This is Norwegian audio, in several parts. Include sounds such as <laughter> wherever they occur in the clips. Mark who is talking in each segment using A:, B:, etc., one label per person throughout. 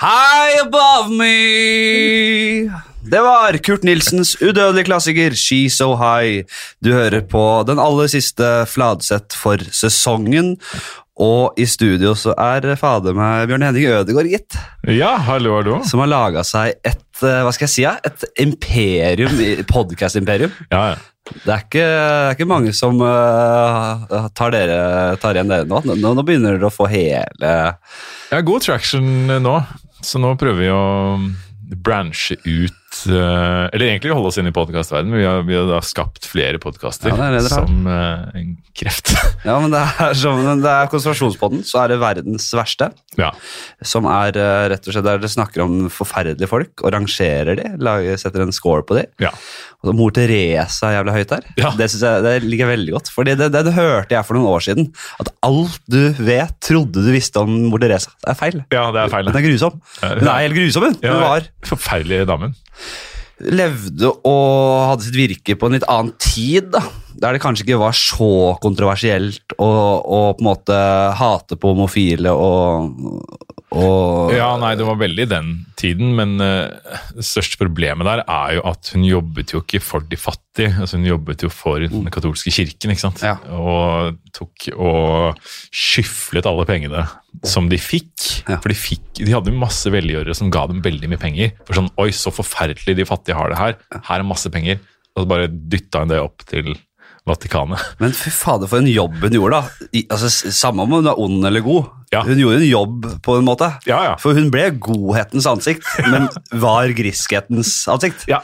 A: High above me. Det var Kurt Nilsens udødelige klassiker She So High. Du hører på den aller siste Fladseth for sesongen. Og i studio så er fader meg Bjørn Henning Ødegaard, gitt.
B: Ja, hallo, hallo.
A: Som har laga seg et eh, hva skal jeg si, et imperium, podcast-imperium. <laughs>
B: Ja, ja.
A: Det er ikke, det er ikke mange som uh, tar, dere, tar igjen dere nå. nå. Nå begynner dere å få hele
B: Jeg har god traction nå, så nå prøver vi å branche ut Eller egentlig holde oss inne i podkastverdenen. Vi, har- vi har skapt flere podkaster
A: Ja,
B: som uh, en kreft. <laughs>
A: Ja, men det er, som, det er konsentrasjonspodden, så er det verdens verste.
B: ja.
A: Som er eh, rett og slett der dere snakker om forferdelige folk og rangerer de, lager, setter en score på de.
B: ja.
A: Og Mor Teresa er jævlig høyt der.
B: Ja.
A: Det synes jeg det liker jeg veldig godt. Fordi det, det, det hørte jeg for noen år siden. At alt du vet, trodde du visste om mor Teresa. Det er feil.
B: Ja, det er feil.
A: Hun er grusom. Hun er helt grusom, hun.
B: Ja,
A: Hun var
B: Forferdelige damen.
A: Levde og hadde sitt virke på en litt annen tid, da. Der det kanskje ikke var så kontroversielt å, å på en måte hate på homofile og, og
B: Ja, nei, det var veldig den tiden, men uh, det største problemet der er jo at hun jobbet jo ikke for de fattige. altså Hun jobbet jo for den katolske kirken, ikke sant?
A: Ja.
B: Og tok og skyflet alle pengene som de fikk.
A: Ja.
B: For de, fikk, de hadde masse velgjørere som ga dem veldig mye penger. For sånn, oi, så forferdelig de fattige har det her. Her er masse penger. Og så bare dytta hun det opp til Vatikanet. <laughs>
A: Men fy fader, for en jobb hun gjorde, da. I, altså, samme om hun er ond eller god.
B: Ja.
A: Hun gjorde en jobb på en måte.
B: Ja, ja.
A: For hun ble godhetens ansikt, men <laughs> var griskhetens ansikt.
B: Ja.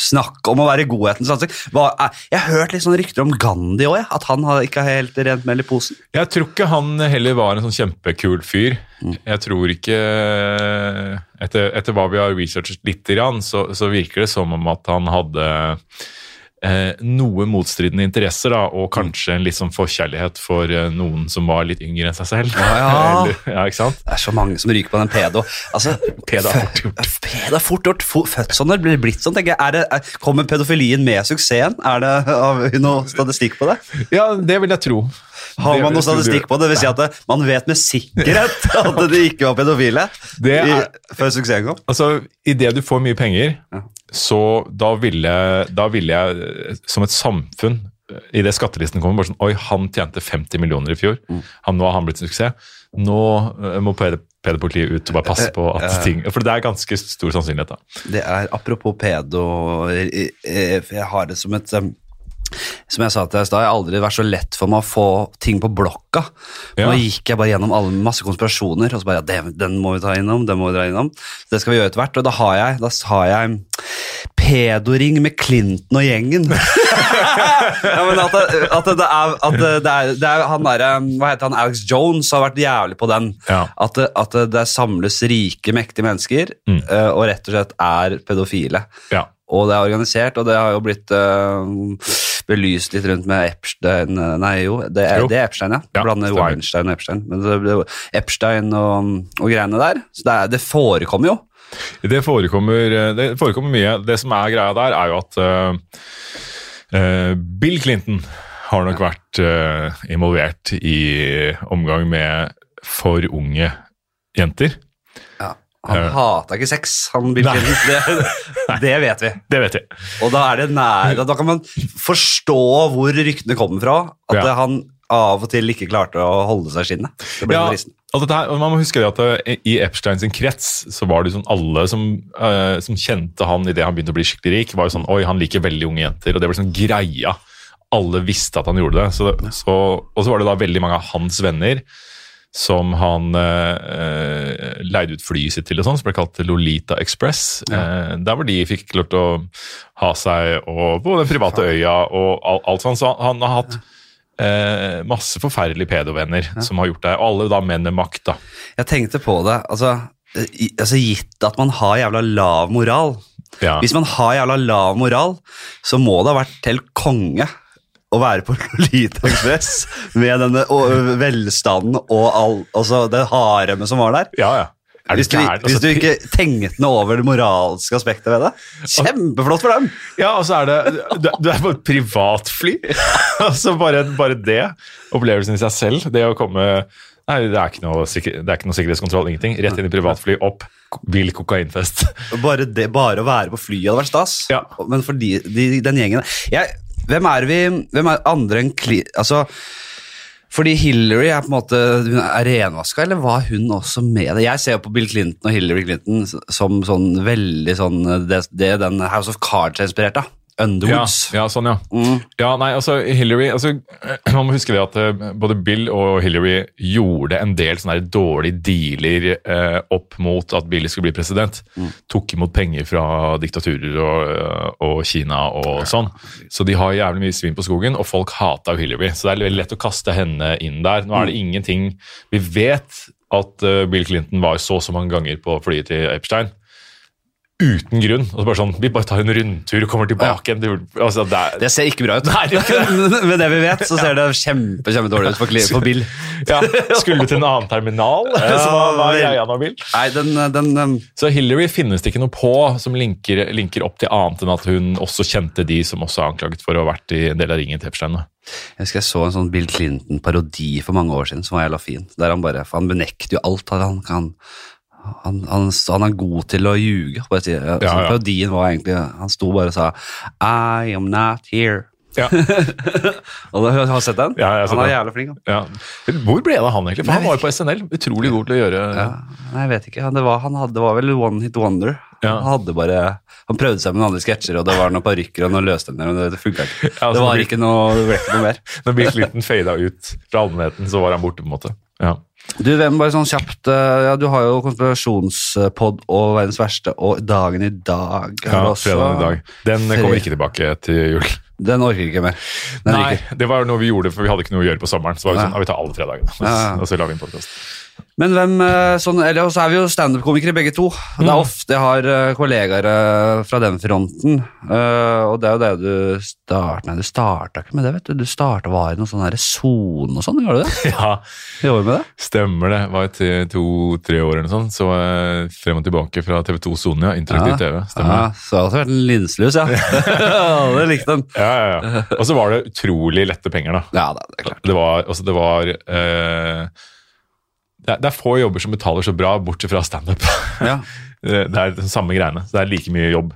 A: Snakk om å være godhetens ansikt. Er- jeg har hørt litt sånne rykter om Gandhi òg, at han ikke har helt rent mel i posen.
B: Jeg tror ikke han heller var en sånn kjempekul fyr. Jeg tror ikke Etter, etter hva vi har researchet litt, grann, så, så virker det som om at han hadde eh, noe motstridende interesser, da, og kanskje en litt sånn forkjærlighet for eh, noen som var litt yngre enn seg selv.
A: Ja, ja. <laughs>
B: Eller, ja ikke sant?
A: Det er så mange som ryker på den pedo. Altså, <laughs>
B: Pedo er fort gjort.
A: Pedo er fort gjort. Født sånn, eller blitt sånn? tenker jeg. Er det, er, kommer pedofilien med suksessen? Er det har vi noe statistikk på det?
B: Ja, det vil jeg tro.
A: Har man noe statistikk på det? vil si at det, man vet med sikkerhet <laughs> at de ikke var pedofile
B: Det er-
A: i, før suksessen kom?
B: Altså, Idet du får mye penger, så da ville, da ville jeg eh, som et samfunn Idet skattelisten kommer, bare sånn Oi, han tjente 50 millioner i fjor. Han, nå har han blitt en suksess. Nå eh, må ped- pedopolitiet ut og bare passe på at
A: Eh, eh.
B: ting For det er ganske stor sannsynlighet, da.
A: Det er apropos pedo eh, eh, Jeg har det som et som jeg sa til deg i stad, jeg har aldri vært så lett for meg å få ting på blokka.
B: Ja.
A: Nå gikk jeg bare gjennom alle, masse konspirasjoner, og så bare ja, det, den må vi ta innom, den må vi dra innom. Det skal vi gjøre etter hvert, og da har jeg, da har jeg pedoring med Clinton og gjengen. <laughs> ja, men at det, at det, er, at det, er, det er han derre Hva heter han? Alex Jones har vært jævlig på den.
B: Ja.
A: At, det, at det, samles rike, mektige mennesker
B: Mm.
A: eh, og rett og slett er pedofile.
B: Ja.
A: Og det er organisert, og det har jo blitt eh, belyst litt rundt med Epstein eh, Nei, jo, det er,
B: Jo.
A: det er Epstein, ja.
B: Ja,
A: Blander. Weinstein og Epstein. Men det ble Epstein og, og greiene der. Så det, det forekommer jo.
B: Det forekommer, eh, det forekommer mye. Det som er greia der, er jo at eh, Bill Clinton har nok vært uh, involvert i omgang med for unge jenter.
A: Han
B: Ja.
A: hata ikke sex, han Bill. Clinton. Det, det vet vi.
B: Det vet vi.
A: Og da er det nær, da, kan man forstå hvor ryktene kommer fra. At
B: Ja.
A: han av og til ikke klarte å holde seg i skinnet.
B: Ja, her, man må huske det at eh, I Epstein sin krets så var det sånn alle som, uh, som kjente han idet han begynte å bli skikkelig rik, var jo sånn Oi, han liker veldig unge jenter. Og det ble sånn greia. Alle visste at han gjorde det. Så, så, og så var det da veldig mange av hans venner som han eh, eh, leide ut flyet sitt til, og sånn, som ble kalt Lolita Express. Eh, der hvor de fikk lov til å ha seg og på den private øya og al- alt sånt. Så han, han har hatt eh, masse forferdelige pedovenner som har gjort det, og alle da menn med makt. da.
A: Jeg tenkte på det. Altså, i, altså Gitt at man har jævla lav moral.
B: Ja.
A: Hvis man har jævla lav moral, så må det ha vært til konge å være på <laughs> Lolita Express med denne og, velstanden og all, altså det haremet som var der.
B: ja, ja.
A: Hvis du, hvis
B: Altså,
A: du ikke tenkte noe over det moralske aspektet ved det. Kjempeflott for dem!
B: Ja, og så er det Du, du er på et privatfly. <laughs> altså bare, bare det, opplevelsen i seg selv, det å komme Nei, det er, ikke noe, det er ikke noe sikkerhetskontroll, ingenting. Rett inn i privatfly, opp, vill kokainfest.
A: Bare, det, bare å være på flyet hadde vært stas.
B: Ja.
A: Men for de, de, den gjengen jeg, Hvem er vi Hvem er andre enn Cli... Altså, fordi Hillary er på en måte hun er renvaska, eller var hun også med det? Jeg ser jo på Bill Clinton og Hillary Clinton som sånn veldig sånn Det, det den House of Cards er inspirert av.
B: Ja,
A: Underwoods.
B: ja, sånn, ja.
A: Mm.
B: Ja, nei, altså Hillary altså, <clears throat> Man må huske det at eh, både Bill og Hillary gjorde en del sånne dårlige dealer eh, opp mot at Bill skulle bli president. Tok imot penger fra diktaturer og, eh, og Kina og sånn. Så de har jævlig mye svin på skogen, og folk hata Hillary. Så det er veldig lett å kaste henne inn der. Nå er det ingenting Vi vet at eh, Bill Clinton var så og så mange ganger på flyet til Epstein. Uten grunn. Og så bare sånn, Vi bare tar en rundtur og kommer tilbake igjen. Ja. Altså, det
A: Det ser ikke bra ut.
B: Nei, det ikke <laughs>
A: Med det vi vet, så ser det kjempe, kjempe dårlig ut for, for Bill. <laughs>
B: Ja, Skulle til en annen terminal? <laughs> Så var jeg, greia nå, Bill?
A: Nei, den, den den.
B: Så Hillary finnes det ikke noe på som linker, linker opp til annet enn at hun også kjente de som også er anklaget for å ha vært i en del av ringen til Epstein.
A: Jeg husker jeg så en sånn Bill Clinton-parodi for mange år siden som var jævla fin. Der han bare, for han benekter jo alt. Han, kan, han, han, han er god til å ljuge. Bare si, ja,
B: Ja.
A: Parodien var egentlig Han sto bare og sa I am not here.
B: Ja, <laughs>
A: Og da, har du sett den?
B: Ja, jeg har sett
A: han er
B: den.
A: jævlig flink.
B: Ja. Hvor ble det av han, egentlig? For Han var jo på SNL. Utrolig god til å gjøre
A: Ja, nei, jeg vet ikke. Det, var, han hadde, var vel one hit wonder. Han hadde bare Han prøvde seg med noen andre sketsjer, og det var noen parykker og noen løsstemmer, men det, det funka ikke.
B: Altså,
A: det var ikke noe, det ble ikke noe mer. <laughs>
B: Når Bill Clinton fada ut fra allmennheten, så var han borte, på en måte. Ja.
A: Du, hvem bare sånn kjapt eh, Ja, du har jo konspirasjonspod og Verdens verste og Dagen i dag.
B: Ja, fredagen i dag. Den kommer ikke tilbake til jul.
A: Den orker ikke mer. Den
B: Nei,
A: ryker.
B: det var noe vi gjorde, for vi hadde ikke noe å gjøre på sommeren. Så var vi sånn, ja, vi tar alle fredagene,
A: Ja, ja.
B: og så la vi inn podcast.
A: Men hvem eh, sånn, eller så er vi jo standup-komikere begge to. Det
B: Mm.
A: er ofte jeg har eh, kollegaer eh, fra den fronten. og det er jo det du starta Nei, du starta ikke med det, vet du. Du starta var i noen sånn sone og sånn, gjorde du det? <laughs>
B: Ja,
A: I år med det?
B: stemmer det. Var i to-tre år eller noe sånt. Så eh, frem og tilbake fra TV2 Sone, ja. Interaktiv TV. Stemmer
A: Ja,
B: det.
A: så hadde det vært en linslus, ja. <laughs> <laughs> det likte den.
B: Ja, ja, ja. Og så var det utrolig lette penger, da.
A: Ja, det er klart.
B: Det var, altså det var eh, det, er, få jobber som betaler så bra, bortsett fra standup.
A: Ja. <laughs>
B: det er den samme greiene. Så det er like mye jobb.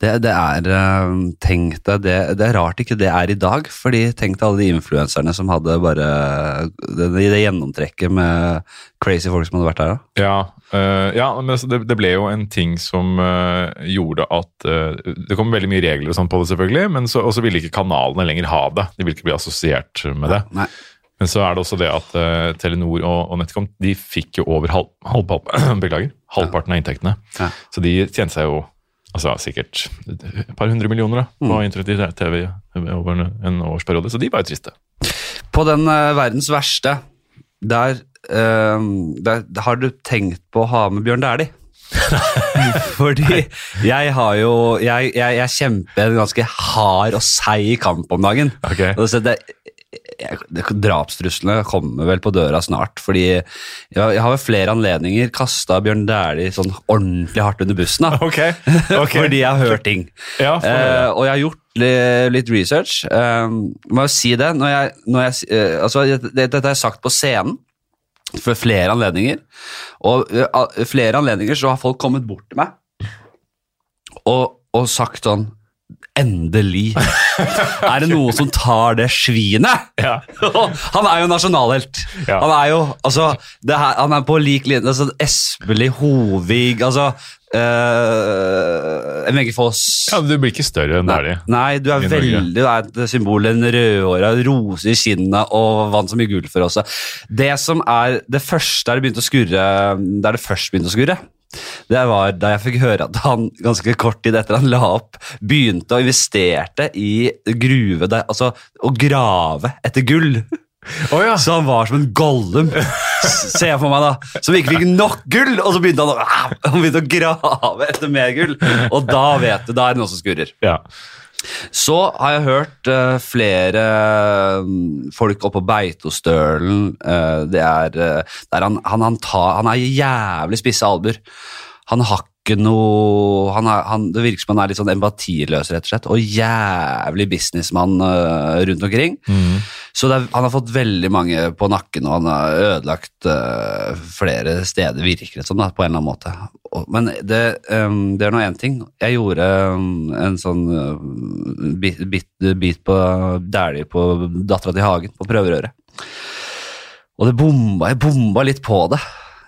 A: Det, det er eh, Tenk deg det, det er rart ikke det er i dag, fordi tenk deg alle de influenserne som hadde bare det, det gjennomtrekket med crazy folk som hadde vært der. da.
B: Ja, eh, ja men altså, det, det ble jo en ting som eh, gjorde at eh, Det kom veldig mye regler og sånn på det, selvfølgelig, men så, så ville ikke kanalene lenger ha det. De ville ikke bli assosiert med det.
A: Nei.
B: Men så er det også det at uh, Telenor og, og NetCom de fikk jo over halv, halv, <clears throat> beklager, halvparten av inntektene.
A: Ja.
B: Så de tjente seg jo altså, sikkert et par hundre millioner da, på
A: Mm.
B: internett i TV over en, en årsperiode, så de var jo triste.
A: På den uh, verdens verste, der, uh, der har du tenkt på å ha med Bjørn Dæhlie. <laughs> Fordi jeg har jo Jeg, jeg, jeg kjemper en ganske hard og seig kamp om dagen.
B: Ok.
A: Så det, drapstruslene kommer vel på døra snart, fordi jeg, jeg har ved flere anledninger kasta Bjørn Dæhlie sånn ordentlig hardt under bussen. da. <laughs>
B: Okay. Okay. <laughs>
A: Fordi jeg har hørt ting.
B: Ja,
A: Eh, og jeg har gjort li- litt research. Eh, må jo si det, når jeg, når jeg, eh, altså, det, Dette har jeg sagt på scenen for flere anledninger. Og al- flere anledninger så har folk kommet bort til meg og, og sagt sånn Endelig! <laughs> Er det noen som tar det svinet?
B: ja. <laughs>
A: han er jo nasjonalhelt.
B: Ja.
A: Han er jo altså, det her, Han er på lik linje altså, Espelid, Hovig altså uh, Vegge Foss
B: ja, du blir ikke større enn
A: Nei,
B: Dæhlie.
A: nei, du er veldig det er et symbol. En rødhåra, rose i kinnet og vant så mye gull for oss. Det som er det første der det begynte å skurre Der det først begynte å skurre, det var da jeg fikk høre at han ganske kort tid etter han la opp, begynte å investerte i gruve der, altså å grave etter gull.
B: Oh, ja.
A: Så han var som en gollum, ser jeg for meg da, som ikke fikk nok gull, og så begynte han å, han begynte å grave etter mer gull, og da vet du, da er det noe som skurrer.
B: ja.
A: Så har jeg hørt uh, flere mm, folk oppe på Beitostølen. uh, det er eh, der han, han, han, tar, han er jævlig spisse albuer. Han har ikke noe han er, han, Det virker som han er litt sånn empatiløs, rett og slett. Og jævlig businessmann uh, rundt omkring.
B: Mm.
A: Så er, han har fått veldig mange på nakken, og han har ødelagt uh, flere steder, virker det som, da, på en eller annen måte. Og, men det, um, det er nå én ting. Jeg gjorde um, en sånn uh, bit, bit, bit på dæhlie på Dattera til Hagen, på prøverøret. Og det bomba, jeg bomba litt på det.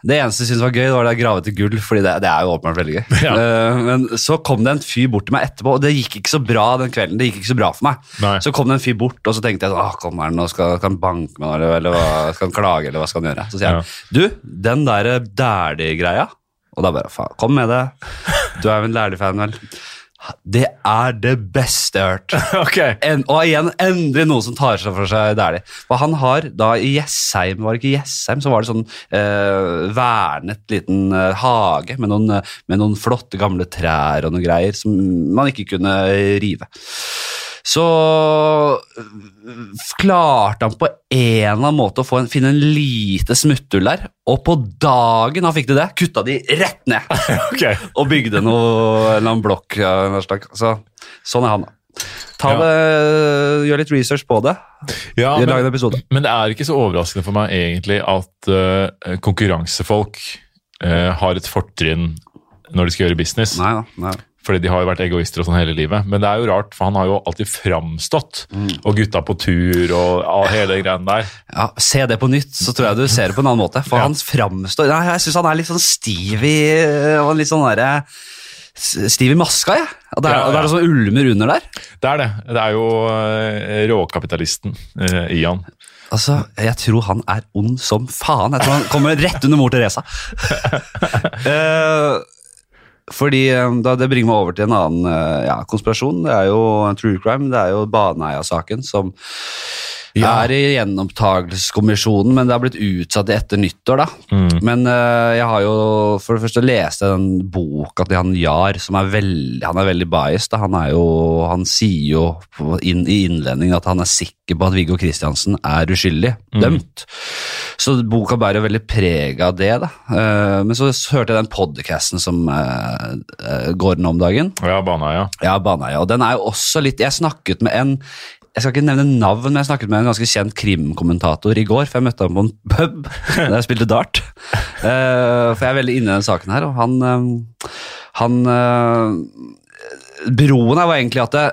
A: Det eneste jeg syntes var gøy, det var det grave til gull, fordi det, det er jo åpenbart veldig gøy. <laughs>
B: Ja.
A: Uh, men så kom det en fyr bort til meg etterpå, og det gikk ikke så bra den kvelden. Det gikk ikke så bra for meg.
B: Nei.
A: Så kom det en fyr bort, og så tenkte jeg sånn, kom her nå, skal, skal han banke meg, eller, eller hva, skal han klage, eller hva skal han gjøre? Så sier han, du, den der dæhlig-greia, og da bare, faen, kom med det. Du er jo en lærlig fan, vel? Det er det beste jeg har hørt. <laughs>
B: Ok.
A: En, og igjen, endelig noen som tar seg for seg Dæhlie. For han har da i Jessheim, var det ikke Jessheim, så var det sånn eh, vernet liten eh, hage med noen, eh, med noen flotte gamle trær og noen greier som man ikke kunne rive. Så øh, klarte han på en eller annen måte å få en, finne en lite smutthull der, og på dagen han fikk til det, kutta de rett ned <laughs>
B: okay.
A: og bygde noe, en eller annen blokk. Så, sånn er han, da. Ta
B: Ja.
A: det, gjør litt research på det.
B: Ja, men,
A: episode.
B: men det er ikke så overraskende for meg egentlig at uh, konkurransefolk uh, har et fortrinn når de skal gjøre business.
A: Nei da. Nei.
B: Fordi de har jo vært egoister og sånn hele livet. Men det er jo rart, for han har jo alltid framstått.
A: Mm.
B: Og gutta på tur og all hele greiene der.
A: Ja, Se det på nytt, så tror jeg du ser det på en annen måte. For
B: Ja.
A: han framstår Nei, Jeg syns han er litt sånn stiv i og Litt sånn derre Stiv i maska, jeg. Ja. Det, er,
B: Ja, ja.
A: det sånn ulmer under der.
B: Det er det. Det er jo eh, råkapitalisten eh, i han.
A: Altså, Jeg tror han er ond som faen. Jeg tror han kommer rett under mor Teresa. <laughs> Eh, fordi eh, da, Det bringer meg over til en annen eh, ja, konspirasjon. Det er jo true crime. Det er jo Baneheia-saken som
B: Ja.
A: er i gjenopptakelseskommisjonen, men det har blitt utsatt etter nyttår. da.
B: Mm.
A: Men uh, jeg har jo for det første lest den boka til han Jar, som er veldig, han er veldig biased. Han, er jo, han sier jo inn, i innledningen at han er sikker på at Viggo Kristiansen er uskyldig dømt. Så boka bærer veldig preg av det. da. Uh, men så hørte jeg den podcasten som eh, går nå om dagen.
B: Ja, Baneheia.
A: Ja, Baneheia. Og den er jo også litt Jeg snakket med en jeg skal ikke nevne navn, men jeg snakket med en ganske kjent krimkommentator i går. For jeg møtte ham på en pub <laughs> der jeg spilte dart. Uh, for jeg er veldig inne i den saken her, og han eh, Han uh, Broen her var egentlig at det,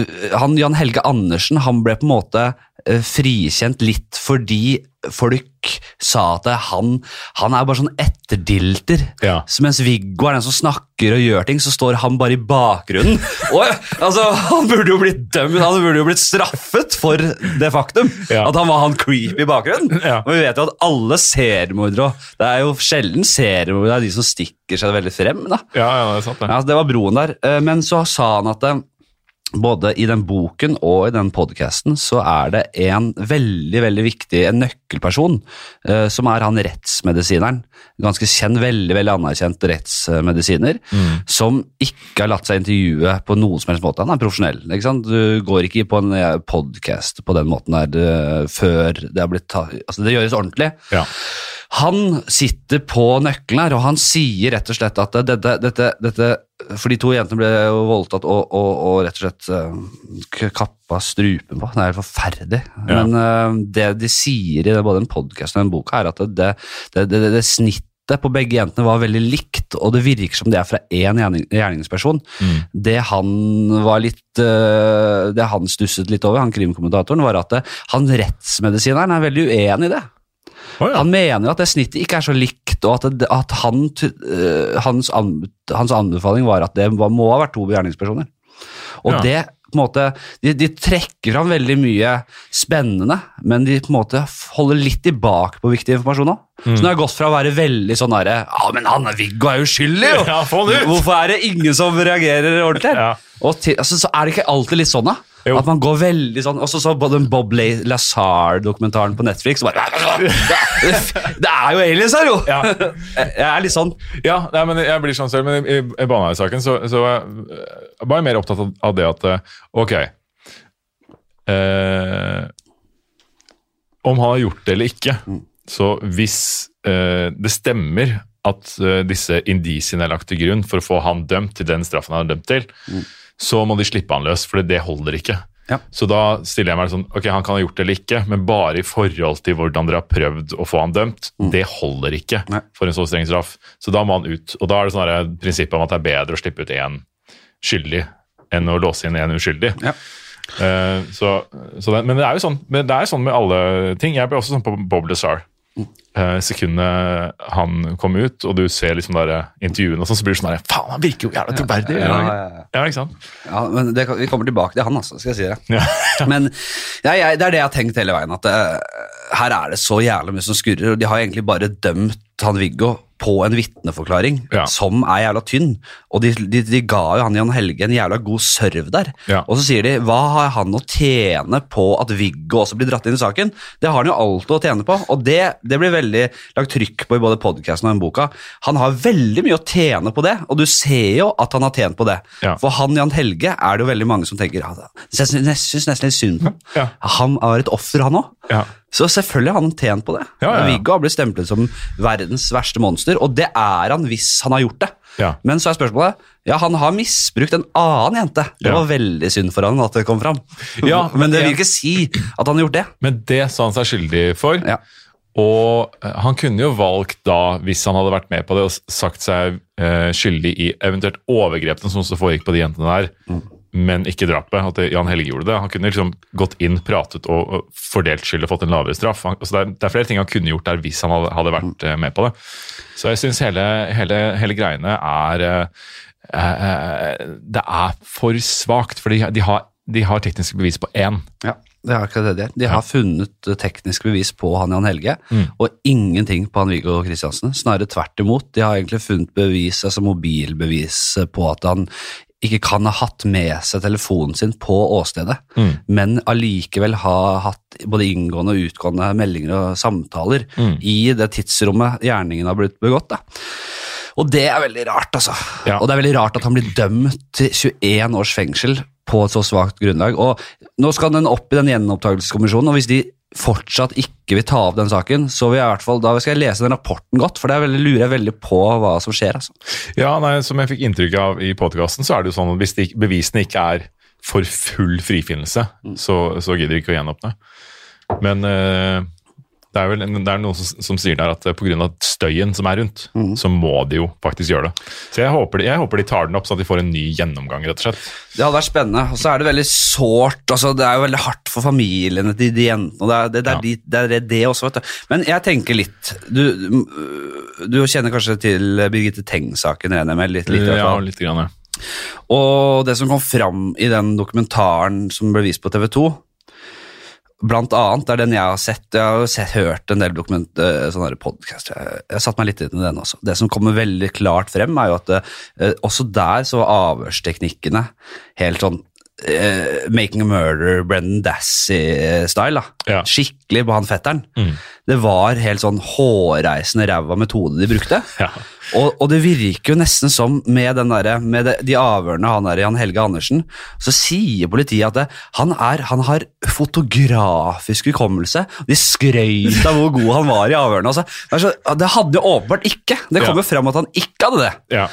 A: uh, han Jan Helge Andersen han ble på en måte eh, frikjent litt fordi folk sa at han, han er bare sånn etterdilter.
B: Ja.
A: Så mens Viggo er den som snakker og gjør ting, så står han bare i bakgrunnen. <laughs> Og, altså, han burde jo blitt dømt, han burde jo blitt straffet for det faktum
B: Ja.
A: at han var han creepy i bakgrunnen.
B: Ja.
A: Og vi vet jo at alle seriemordere Det er jo sjelden seriemordere er de som stikker seg veldig frem. da.
B: Ja, ja, det er sant det.
A: Ja, det var broen der. Eh, Men så sa han at eh, både i den boken og i den podcasten så er det en veldig veldig viktig en nøkkelperson, uh, som er han rettsmedisineren. Ganske kjent, veldig veldig anerkjent rettsmedisiner, som ikke har latt seg intervjue på noen som helst måte. Han er profesjonell. ikke sant? Du går ikke på en podkast på den måten der eh, før det har blitt tatt Altså, det gjøres ordentlig.
B: Ja.
A: Han sitter på nøkkelen her, og han sier rett og slett at dette, dette, dette For de to jentene ble jo voldtatt og, og, og rett og slett eh, kappa strupen på. Det er helt forferdelig.
B: Ja.
A: Men uh, det de sier i både den podkasten og den boka, er at det, det, det, det, snittet på begge jentene var veldig likt, og det virker som det er fra én gjerningsperson.
B: Mm.
A: Det han var litt eh, Det han stusset litt over, han krimkommentatoren, var at han rettsmedisineren er veldig uenig i det.
B: Å, ja.
A: Han mener jo at det snittet ikke er så likt, og at, det, at han, øh, hans, an, hans anbefaling var at det var, må ha vært to gjerningspersoner. Og
B: Ja.
A: det på en måte, de, de trekker fram veldig mye spennende, men de på en måte holder litt tilbake på viktig informasjon òg. Så nå har jeg gått fra å være veldig sånn derre Ja, men han er Viggo er uskyldig, jo!
B: Ja!
A: Hvorfor er det ingen som reagerer ordentlig?
B: Ja.
A: Og til, altså, så er det ikke alltid litt sånn, da?
B: Jo.
A: At man går veldig sånn Og så så den Bob Lazar-dokumentaren på Netflix og bare <laughs> Det er jo aliens her, jo!
B: Ja. <laughs>
A: Jeg er litt sånn.
B: Ja, nei, men jeg blir sånn selv, men i, i Baneheia-saken så, så var jeg jeg var jeg mer opptatt av, det at eh, Ok eh, Om han har gjort det eller ikke, så hvis eh, det stemmer at eh, disse indisiene er lagt til grunn for å få han dømt til den straffen han er dømt til, så må de slippe han løs, for det holder ikke.
A: Ja.
B: Så da stiller jeg meg sånn Ok, han kan ha gjort det eller ikke, men bare i forhold til hvordan dere har prøvd å få han dømt, det holder ikke
A: Mm. Nei.
B: for en så streng straff. Så da må han ut. Og da er det sånn prinsippet om at det er bedre å slippe ut én skyldig enn å låse inn én uskyldig.
A: Ja.
B: Uh, så, så det, men det er jo sånn, det er sånn med alle ting. Jeg ble også sånn på Bob Lazar. Uh, sekundet han kom ut, og du ser liksom der intervjuene, og sånn, så blir du sånn der, Faen, han virker jo jævla troverdig!
A: Ja,
B: Ja,
A: ja, ja.
B: ikke sant?
A: Ja, men det, Vi kommer tilbake til han, altså, skal jeg si det. <laughs> Men ja, jeg, det er det jeg har tenkt hele veien, at det, her er det så jævlig mye som skurrer. og De har egentlig bare dømt han Viggo på en vitneforklaring
B: Ja.
A: som er jævla tynn. Og de, de, de ga jo han Jan Helge en jævla god serv der.
B: Ja.
A: Og så sier de hva har han å tjene på at Viggo også blir dratt inn i saken? Det har han jo alt å tjene på, og det, det blir veldig lagt trykk på i både podkasten og den boka. Han har veldig mye å tjene på det, og du ser jo at han har tjent på det.
B: Ja.
A: For han Jan Helge er det jo veldig mange som tenker ja, Jeg syns nesten litt synd på ham. Han har et offer, han òg. Så selvfølgelig har han tjent på det.
B: Ja, ja, ja.
A: Viggo har blitt stemplet som verdens verste monster, og det er han hvis han har gjort det. Men så er spørsmålet Ja, han har misbrukt en annen jente. Det var veldig synd for han at det kom fram.
B: Ja, <laughs>
A: men det vil ikke si at han har gjort det.
B: Men det sa han seg skyldig for. Og eh, han kunne jo valgt da, hvis han hadde vært med på det, og sagt seg eh, skyldig i eventuelt overgrepene som også foregikk på de jentene der, men ikke drapet. At Jan Helge gjorde det. Han kunne liksom gått inn, pratet og, fordelt skyld og fått en lavere straff. Han, altså det, er, det er flere ting han kunne gjort der hvis han hadde, hadde vært eh, med på det. Så jeg syns hele, hele, hele greiene er eh, eh, Det er for svakt, for de, de, har, de har tekniske bevis på én.
A: Ja, det er akkurat det de er. De har funnet eh, teknisk bevis på han Jan Helge,
B: Mm.
A: og ingenting på han Viggo Kristiansen. Snarere tvert imot. De har egentlig funnet bevis, altså mobilbevis eh, på at han ikke kan ha hatt med seg telefonen sin på åstedet,
B: Mm.
A: men allikevel ha hatt både inngående og utgående meldinger og samtaler
B: Mm.
A: i det tidsrommet gjerningen har blitt begått. Da. Og det er veldig rart, altså.
B: Ja.
A: Og det er veldig rart at han blir dømt til 21 års fengsel på et så svakt grunnlag. Og nå skal den opp i den gjenopptakelseskommisjonen, og hvis de fortsatt ikke vil ta opp den saken, så vil jeg i hvert fall, da skal jeg lese den rapporten godt, for det er lurer jeg veldig på hva som skjer. altså.
B: Ja, nei, Som jeg fikk inntrykk av i podkasten, så er det jo sånn at hvis de, bevisene ikke er for full frifinnelse, så, så gidder de ikke å gjenåpne. Men eh, det er vel det er noen som, som sier der at eh, pga. støyen som er rundt, så må de jo faktisk gjøre det. Så jeg håper, jeg håper de tar den opp, sånn at de får en ny gjennomgang, rett og slett.
A: Det hadde vært spennende, og så er det veldig sårt, altså det er jo veldig hardt for familiene til de jentene, det er det, det, er
B: Ja.
A: de, det, er det også, vet du. Men jeg tenker litt, du, du kjenner kanskje til Birgitte Tengs-saken, regner jeg med, litt, litt
B: ja, litt grann, ja.
A: Og det som kom fram i den dokumentaren som ble vist på TV 2, blant annet er den jeg har sett. Jeg har jo sett, hørt en del dokument, eh, sånne her podcast. Jeg, jeg har satt meg litt inn i den også. Det som kommer veldig klart frem, er jo at eh, også der så var avhørsteknikkene helt sånn eh, Making a Murder, Brendan Dassey-style.
B: Ja.
A: Skikkelig på han fetteren.
B: Mm.
A: Det var helt sånn hårreisende ræva metode de brukte.
B: Ja.
A: Og, og det virker jo nesten som med, den der, med det, de avhørene han er Jan Helge Andersen, så sier politiet at det, han, er, han har fotografisk hukommelse. De skrøt av hvor god han var i avhørene. Altså, det, er hadde jo åpenbart ikke. Det kom jo
B: Ja.
A: frem at han ikke hadde det.
B: Ja.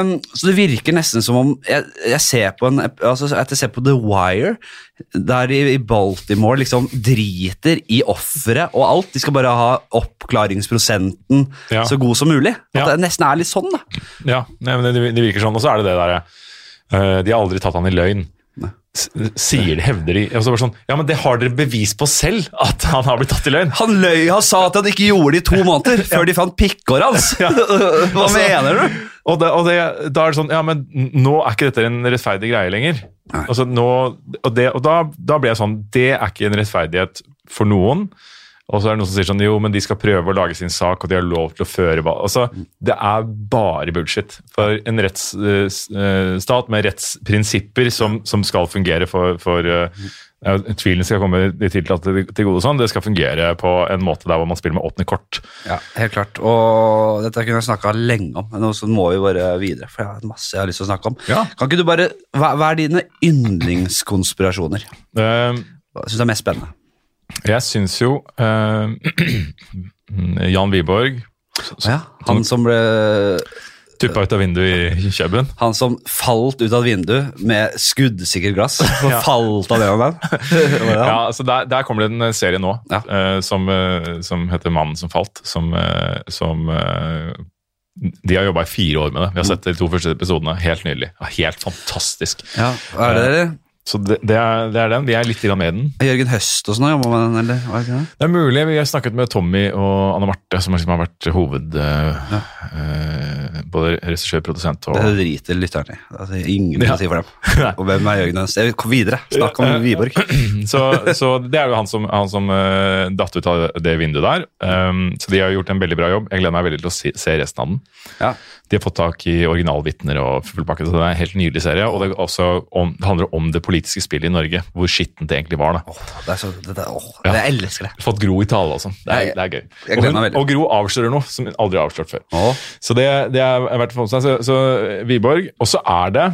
A: Um, så det virker nesten som om jeg, jeg ser på en, altså, at jeg ser på The Wire, der i, i Baltimore liksom driter i offeret og alt. De skal bare ha oppklaringsprosenten
B: Ja.
A: så god som mulig. At det nesten er litt sånn, da.
B: Ja, nei, men det, det virker sånn. Og så er det det derre eh, De har aldri tatt han i løgn. S sier de, hevder de og bare sånn, Ja, men det har dere bevis på selv, at han har blitt tatt i løgn.
A: Han løy, han sa at han ikke gjorde det i to måneder <laughs> før de fant pikkhåret hans.
B: Ja. <laughs>
A: Hva
B: Altså,
A: mener du?
B: Og, det, og det, da er det sånn Ja, men nå er ikke dette en rettferdig greie lenger. Altså nå, Og, det, og da, da blir jeg sånn Det er ikke en rettferdighet for noen. Og så er det noen som sier sånn Jo, men de skal prøve å lage sin sak, og de har lov til å føre hva Altså, det er bare bullshit. For en rettsstat med rettsprinsipper som, som skal fungere for, for eh, ja, Tvilen skal komme de tiltalte til, gode, sånn, det skal fungere på en måte der hvor man spiller med åpne kort.
A: Ja, helt klart. Og dette kunne jeg snakka lenge om, men så må vi bare videre. For jeg har masse jeg har lyst til å snakke om.
B: Ja.
A: Kan ikke du bare, Hva, hva er dine yndlingskonspirasjoner?
B: Uh,
A: Hva syns du er mest spennende?
B: Jeg syns jo uh, <clears throat> Jan Wiborg
A: ja, han som ble
B: Tuppa ut av vinduet i <laughs> Kjøben.
A: Han som falt ut av vinduet med skuddsikkert glass. <laughs> Ja. falt av det og den. <laughs> Det han?
B: Ja, altså der, der kommer det en serie nå
A: Ja.
B: uh, som, uh, som heter 'Mannen som falt'. Som, uh, som eh, De har jobba i fire år med det. Vi har sett de to første episodene. Helt nydelig. Helt fantastisk.
A: Ja, er det dere?
B: Så det, det, er, det er den. Vi er litt grann med den.
A: Jørgen Høst og sånn, jobba med den, eller? Var det det?
B: Det er mulig. Vi har snakket med Tommy og Anne Marte, som liksom har vært hoved... Ja. Uh, både regissør, produsent og
A: Det driter lytteren i. Altså, ingen
B: Ja.
A: si for dem. <laughs> Og hvem er Jørgen Høst? Jeg Kom videre. Snakk om Wiborg. <clears throat>
B: så, så det er jo han som, han som uh, datt ut av det vinduet der. Um, så de har gjort en veldig bra jobb. Jeg gleder meg veldig til å se, se resten av den.
A: Ja.
B: De har fått tak i originalvitner og full pakke, så det er en helt nydelig serie. Og det, også om, det handler om det politiske spillet i Norge, hvor skittent det egentlig var. da.
A: Åh, det er så, det er, åh,
B: Ja.
A: Jeg elsker det.
B: Fått Gro i tale og sånn. Det, er- det er gøy. Og, hun, og Gro avslører noe som hun aldri har avslørt før.
A: Åh,
B: Så det, det er verdt å få med seg. Så, så Wiborg. Og så er det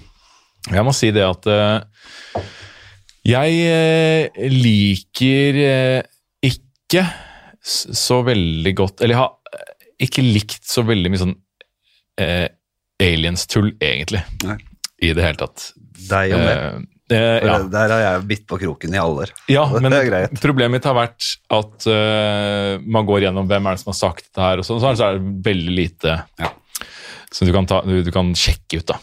B: <clears throat> Jeg må si det at uh, jeg eh, liker uh, ikke så veldig godt Eller jeg har ikke likt så veldig mye sånn aliens-tull, egentlig.
A: Nei.
B: I det hele tatt.
A: Deg og meg.
B: Eh, ja.
A: Der har jeg bitt på kroken i alle år.
B: Ja, <laughs> men problemet mitt har vært at uh, man går gjennom hvem er det som har sagt dette her, og sånn, så er det veldig lite
A: Ja.
B: som du kan, ta, du, du kan sjekke ut. da.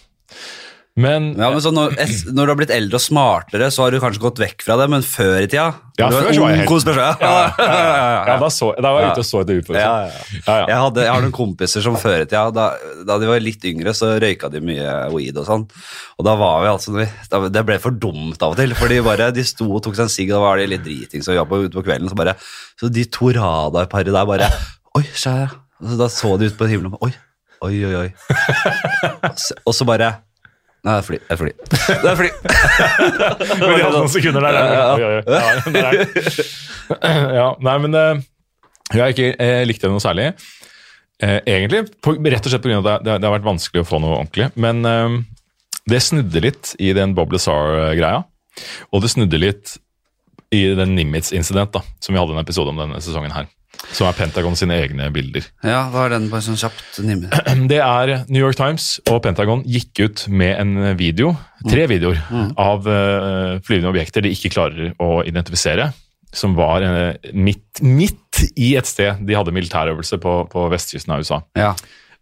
B: Men
A: Ja, men så når, når du har blitt eldre og smartere, så har du kanskje gått vekk fra det, men før i tida
B: Ja, før så var jeg helt- <laughs> ja, ja, ja,
A: ja.
B: da, så, da var jeg ute og så etter ufo.
A: Ja, ja.
B: Ja, ja.
A: Jeg, hadde, jeg har noen kompiser som før i tida, da, da de var litt yngre, så røyka de mye weed og sånn. Og da var vi altså Det ble for dumt av og til, for de, bare, de sto og tok seg en sigg, og da var de litt dritings og jobba ute på kvelden, så bare Så de to radarparet der bare Oi. Og Da så de ut på himmelen Oi, oi, oi. oi. <laughs> Og så bare Nei, det er fly. Det er fly. <laughs> Det er fly.
B: Men de hadde noen sekunder der. der. Ja, er- ja, nei, men eh, jeg har ikke eh, likt det noe særlig. Eh, egentlig, på, rett og slett pga. at det, det, har vært vanskelig å få noe ordentlig. Men det snudde litt i den Bob Lazar-greia. Og det snudde litt i den Nimitz-incident da, som vi hadde en episode om denne sesongen her. Som er Pentagon sine egne bilder.
A: Ja, hva er den bare sånn kjapt nimme? <clears throat>
B: Det er New York Times og Pentagon gikk ut med en video, tre videoer, av uh, flyvende objekter de ikke klarer å identifisere. Som var uh, midt, midt i et sted de hadde militærøvelse på, på vestkysten av USA.
A: Ja.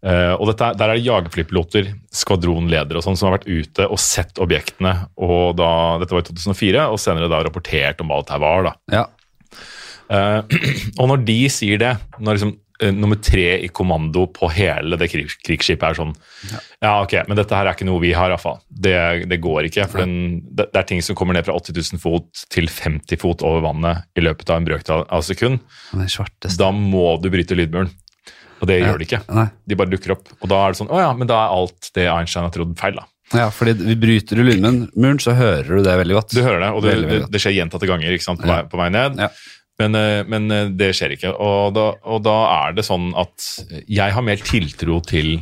B: Uh, og dette, Der er det jagerflypiloter, skvadronledere og sånn som har vært ute og sett objektene. og da, Dette var i 2004, og senere da rapportert om hva dette var. da.
A: ja.
B: Eh, <clears throat> og når de sier det, når liksom eh, nummer tre i kommando på hele det krig, krigsskipet er sånn ja. ok, men dette her er ikke noe vi har, iallfall. Det, det går ikke. For den, det, det er ting som kommer ned fra 80 000 fot til 50 fot over vannet i løpet av en brøkdel av sekund. Da må du bryte lydmuren. Og det gjør de ikke.
A: Nei.
B: De bare dukker opp. Og da er det sånn Å ja, men da er alt det Einstein har trodd, feil, da.
A: Ja, fordi vi bryter du lydmuren, så hører du det veldig godt.
B: Du hører det, og det,
A: Veldig, veldig
B: det, det skjer gjentatte ganger ikke sant, på,
A: Ja.
B: vei, på vei ned.
A: Ja.
B: Men, eh, men eh, det skjer ikke. Og da, og da er det sånn at jeg har mer tiltro til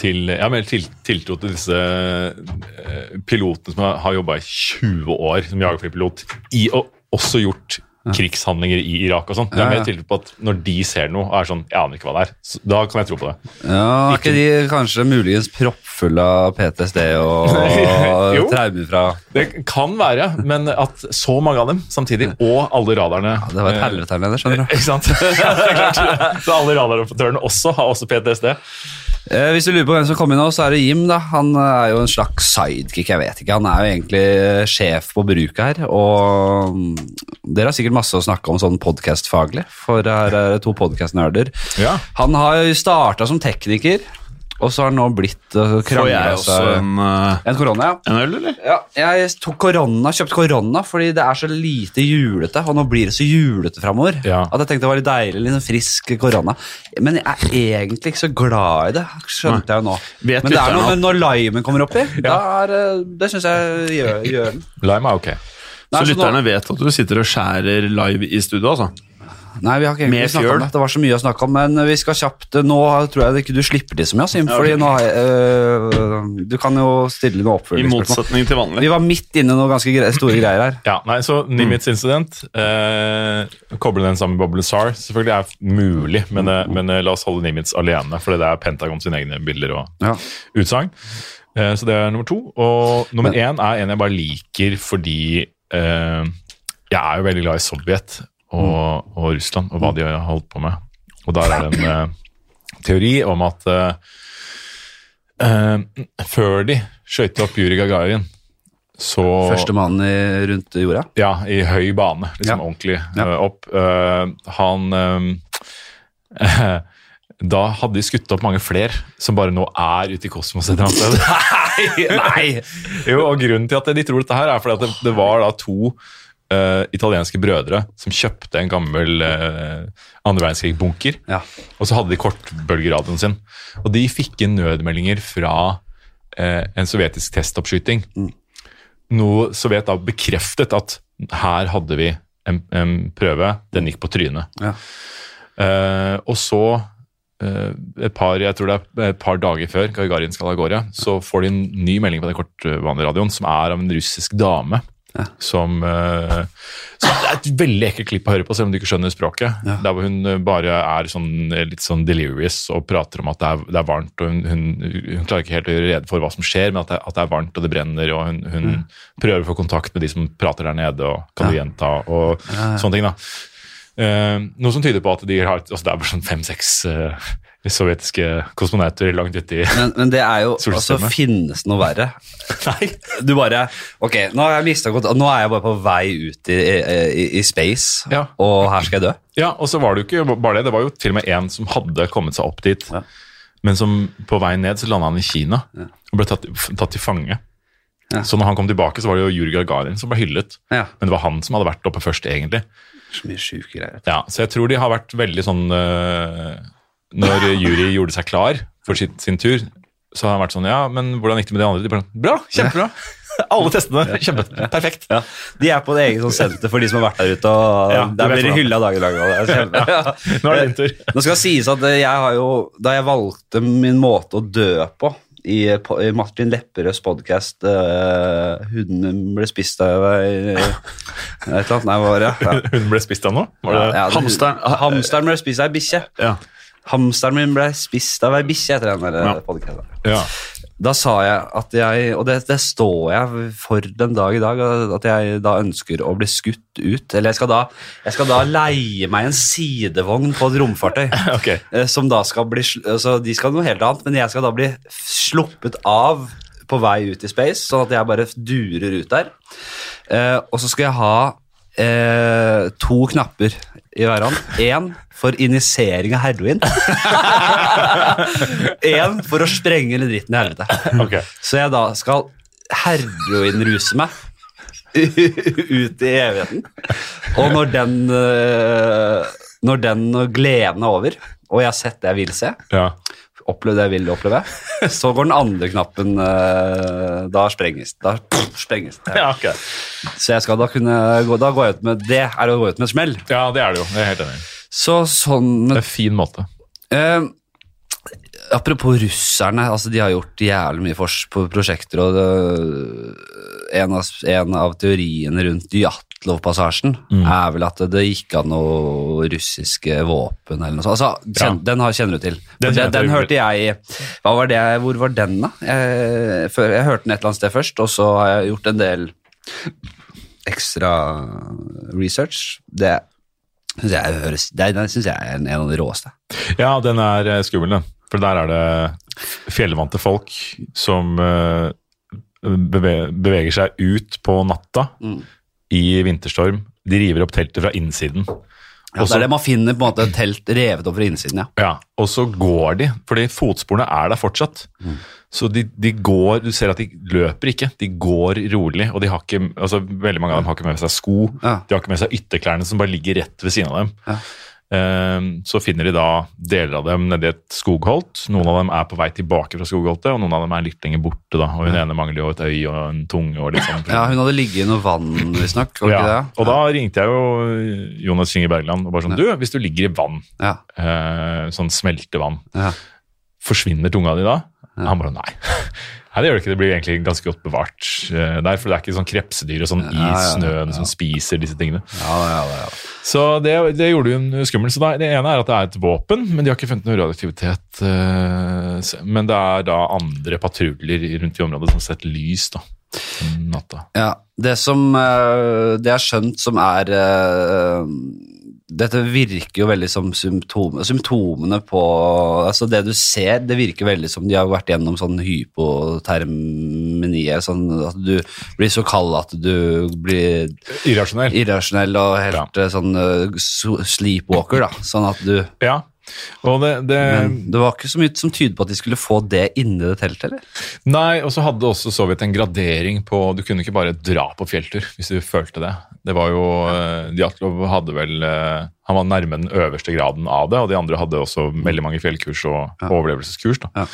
B: til, jeg har mer til, tiltro til disse eh, pilotene som har, jobba i 20 år som jagerflypilot, i og også gjort krigshandlinger i Irak og sånn. Det
A: ja.
B: mer tiltro på at når de ser noe, og er sånn Jeg aner ikke hva det er. Så da kan jeg tro på det.
A: Ja, Er ikke de kanskje muligens proppfulle av PTSD og <laughs>
B: Jo.
A: traumer fra
B: Det kan være, men at så mange av dem samtidig, og alle radarene ja,
A: Det var et
B: eh,
A: helvete her nede, skjønner du. <laughs>
B: Ikke sant? Ja, det er klart. Så alle radaroperatørene også har også PTSD.
A: Eh, hvis du lurer på hvem som kom inn nå, så er det Jim. da. Han er jo en slags sidekick, jeg vet ikke. Han er jo egentlig sjef på bruket her. Og mm, dere har sikkert masse å snakke om sånn podkastfaglig, for her er det to podkastnerder.
B: Ja.
A: Han har jo starta som tekniker, og så har han nå blitt uh,
C: Får
A: krangla
C: også en, uh,
A: En korona, ja.
C: en øl, eller?
A: Ja, jeg tok korona, kjøpte korona fordi det er så lite julete, og nå blir det så julete framover.
B: Ja.
A: At jeg tenkte det var litt deilig, litt sånn frisk korona. Men jeg er egentlig ikke så glad i det, skjønte jeg jo nå.
C: Vet
A: Men det er noe
C: at-
A: med når limen kommer oppi. <laughs> Da er, eh, det syns jeg gjør, gjør den.
B: Lime er ok.
A: Nei,
C: Så
A: så
C: lytterne
A: nå-
C: vet at du sitter og skjærer live i studio, altså?
A: Nei, vi har ikke egentlig snakket om det. Det var så mye å snakke om, men vi skal kjapt Nå tror jeg ikke du slipper det så mye, Sim, fordi nå øh, Du kan jo stille
C: noe
A: oppfølgingsspørsmål.
C: I motsetning til vanlig.
A: Vi var midt inne i noen ganske gre store greier her.
B: Ja, nei, så Nimitz incident eh, Koble den sammen med Bob Lazar selvfølgelig er mulig, men, eh, men eh, la oss holde Nimitz alene, for det er Pentagon sine egne bilder og
A: Ja.
B: utsagn. Eh, så det er nummer to. Og nummer én er en jeg bare liker fordi eh, jeg er jo veldig glad i Sovjet og, og Russland og hva de har holdt på med. Og der er det en uh, teori om at uh, før de skøyt opp Juri Gagarin, så
A: Første mannen i, rundt jorda.
B: ja, i høy bane, liksom
A: Ja.
B: ordentlig
A: Ja.
B: opp. Han <laughs> Da hadde de skutt opp mange flere som bare nå er ute i kosmos et eller annet sted. <laughs>
A: Nei! Nei. <laughs>
B: Jo, og Grunnen til at de tror dette her, er fordi at det, det var da to øh, italienske brødre som kjøpte en gammel uh, andre verdenskrig-bunker.
A: Ja.
B: Og så hadde de kortbølgeradioen sin. Og de fikk inn nødmeldinger fra uh, en sovjetisk testoppskyting. Noe Sovjet da bekreftet at her hadde vi en, en prøve, den gikk på trynet.
A: Ja.
B: Uh, og så, et par, jeg tror det er et par dager før Gagarin skal av gårde, så får de en ny melding på den kortbaneradioen som er av en russisk dame.
A: Ja.
B: Som, uh, så Det er et veldig ekkelt klipp å høre på, selv om du ikke skjønner språket.
A: Ja.
B: Der hvor hun eh, bare er sånn, eh, litt sånn delirious og prater om at det er, det er varmt. og hun, hun, hun klarer ikke helt å gjøre rede for hva som skjer, men at det, at det er varmt og det brenner. og Hun, hun prøver å få kontakt med de som prater der nede, og kan du gjenta, og sånne ting. da. Uh, noe som tyder på at de har, altså det er bare sånn fem-seks eh, sovjetiske kosmonauter langt ute i
A: Men, men det er jo <laughs> altså,
B: Solsystemet.
A: Finnes det noe verre? <laughs>
B: Nei.
A: Du bare Ok, nå har jeg mista kontakt, Nå er jeg bare på vei ut i, i, i space,
B: Ja.
A: og her skal jeg dø.
B: Ja, og så var det jo ikke bare det. Det var jo til og med en som hadde kommet seg opp dit,
A: Ja.
B: men som på vei ned så landa han i Kina
A: Ja.
B: og ble tatt, tatt til fange. Så når han kom tilbake, så var det jo Juri Gagarin som ble hyllet. Men det var han som hadde vært oppe først, egentlig.
A: Så mye sjuke greier.
B: Ja, Så jeg tror de har vært veldig sånn øh, Når jury gjorde seg klar for sin, sin tur, så har han vært sånn Ja, men hvordan gikk det med de andre? De bare, Bra! Kjempebra! <laughs> Alle testene. Kjempe, perfekt.
A: Ja. De er på det eget sånn senter for de som har vært der ute, og
B: Ja,
A: der blir de hylla dagen lang. kjempe- <laughs> Ja.
B: Nå er det din tur.
A: Nå skal det sies at jeg har jo, da jeg valgte min måte å dø på i, i Martin Lepperøds podkast uh, 'Hunden ble spist av Et eller annet. Nei, hva var det? <laughs> Ja.
B: Hun ble spist av noe? Var det?
A: Ja,
C: Hamsteren.
A: Hamsteren ble spist av ei bikkje. Hamsteren min ble spist av ei bikkje etter den der
C: Ja.
A: podcasten.
B: Ja.
A: Da sa jeg at jeg, og det, det står jeg for den dag i dag, at jeg da ønsker å bli skutt ut. Eller jeg skal da, jeg skal da leie meg en sidevogn på et romfartøy. <laughs>
B: Ok.
A: eh, Som da skal bli sl- altså De skal noe helt annet, men jeg skal da bli sluppet av på vei ut i space, sånn at jeg bare durer ut der. Eh, og så skal jeg ha eh, to knapper i hverandre. Én for injisering av heroin. <laughs> Én for å sprenge hele dritten i helvete.
B: ok.
A: Så jeg da skal heroinruse meg <laughs> ut i evigheten. Og når den øh, Når den gleden er over, og jeg har sett det jeg vil se,
B: Ja.
A: Opplevd det jeg vil oppleve, <laughs> så går den andre knappen øh, Da sprenges Da sprenges det.
B: ja, ok.
A: Så jeg skal da kunne gå Da går jeg ut med Det er å gå ut med et smell.
B: Ja, det er det jo. Det er helt enig.
A: Så sånn
B: Det er en fin måte.
A: Eh, apropos russerne, altså de har gjort jævlig mye på prosjekter, og det, en, av, en av teoriene rundt Djatlov-passasjen er vel at det gikk av noe russiske våpen eller noe sånt. Altså, kjen, Den har, kjenner du til.
B: Den
A: Den, den, hørte jeg hva var det, Hvor var den, da? Jeg, før, jeg hørte den et eller annet sted først, og så har jeg gjort en del ekstra research. Det syns jeg, høres- det, den synes jeg er en, en av de råeste.
B: Ja, den er eh, skummel, den. For der er det fjellvante folk som eh, beveger seg ut på natta
A: Mm.
B: I vinterstorm. De river opp teltet fra innsiden.
A: Ja,
B: Også,
A: det er det man finner på en måte telt revet opp fra innsiden, ja.
B: Ja, og så går de, fordi fotsporene er der fortsatt.
A: Mm.
B: Så de, de går, du ser at de løper ikke, de går rolig, og de har ikke, altså veldig mange av dem har ikke med seg sko,
A: Ja.
B: de har ikke med seg ytterklærne som bare ligger rett ved siden av dem.
A: Ja.
B: Eh, så finner de da deler av dem nedi et skogholt. Noen av dem er på vei tilbake fra skogholtet, og noen av dem er litt lenger borte. da, og Hun ene mangler jo et øye og en tunge. og litt sånn.
A: Ja, hun hadde ligget i noe vann, visstnok.
B: Ja,
A: det?
B: Og da ringte jeg jo Jonas Kinge Bergland og bare sånn Du, hvis du ligger i vann,
A: Ja.
B: eh, sånn smeltevann,
A: ja.
B: forsvinner tunga di da? Han bare nei. <laughs> Nei, det gjør det ikke. Det blir egentlig ganske godt bevart eh, der. For det er ikke sånn krepsedyr og sånn i snøen som spiser disse tingene.
A: Ja, ja, ja, ja.
B: Så det, det gjorde jo en skummel. Så da, det ene er at det er et våpen, men de har ikke funnet noe radioaktivitet. eh, Men det er da andre patruljer rundt i området som har sett lys da, natta.
A: Ja, det som eh, Det er skjønt som er Dette virker jo veldig som symptom, symptomene på Altså det du ser, det virker veldig som de har vært gjennom sånn hypotermini. Sånn at du blir så kald at du blir
B: Irrasjonell.
A: irrasjonell og helt ja. sånn eh, sleepwalker, da. Sånn at du
B: Ja. Det, det
A: Men det var ikke så mye som tyder på at de skulle få det inni det teltet, eller?
B: Nei, og så hadde også så vidt en gradering på Du kunne ikke bare dra på fjelltur hvis du følte det. Det var jo eh, Djatlov hadde vel eh, Han var nærme den øverste graden av det, og de andre hadde også veldig mange fjellkurs og overlevelseskurs. da.
A: Ja.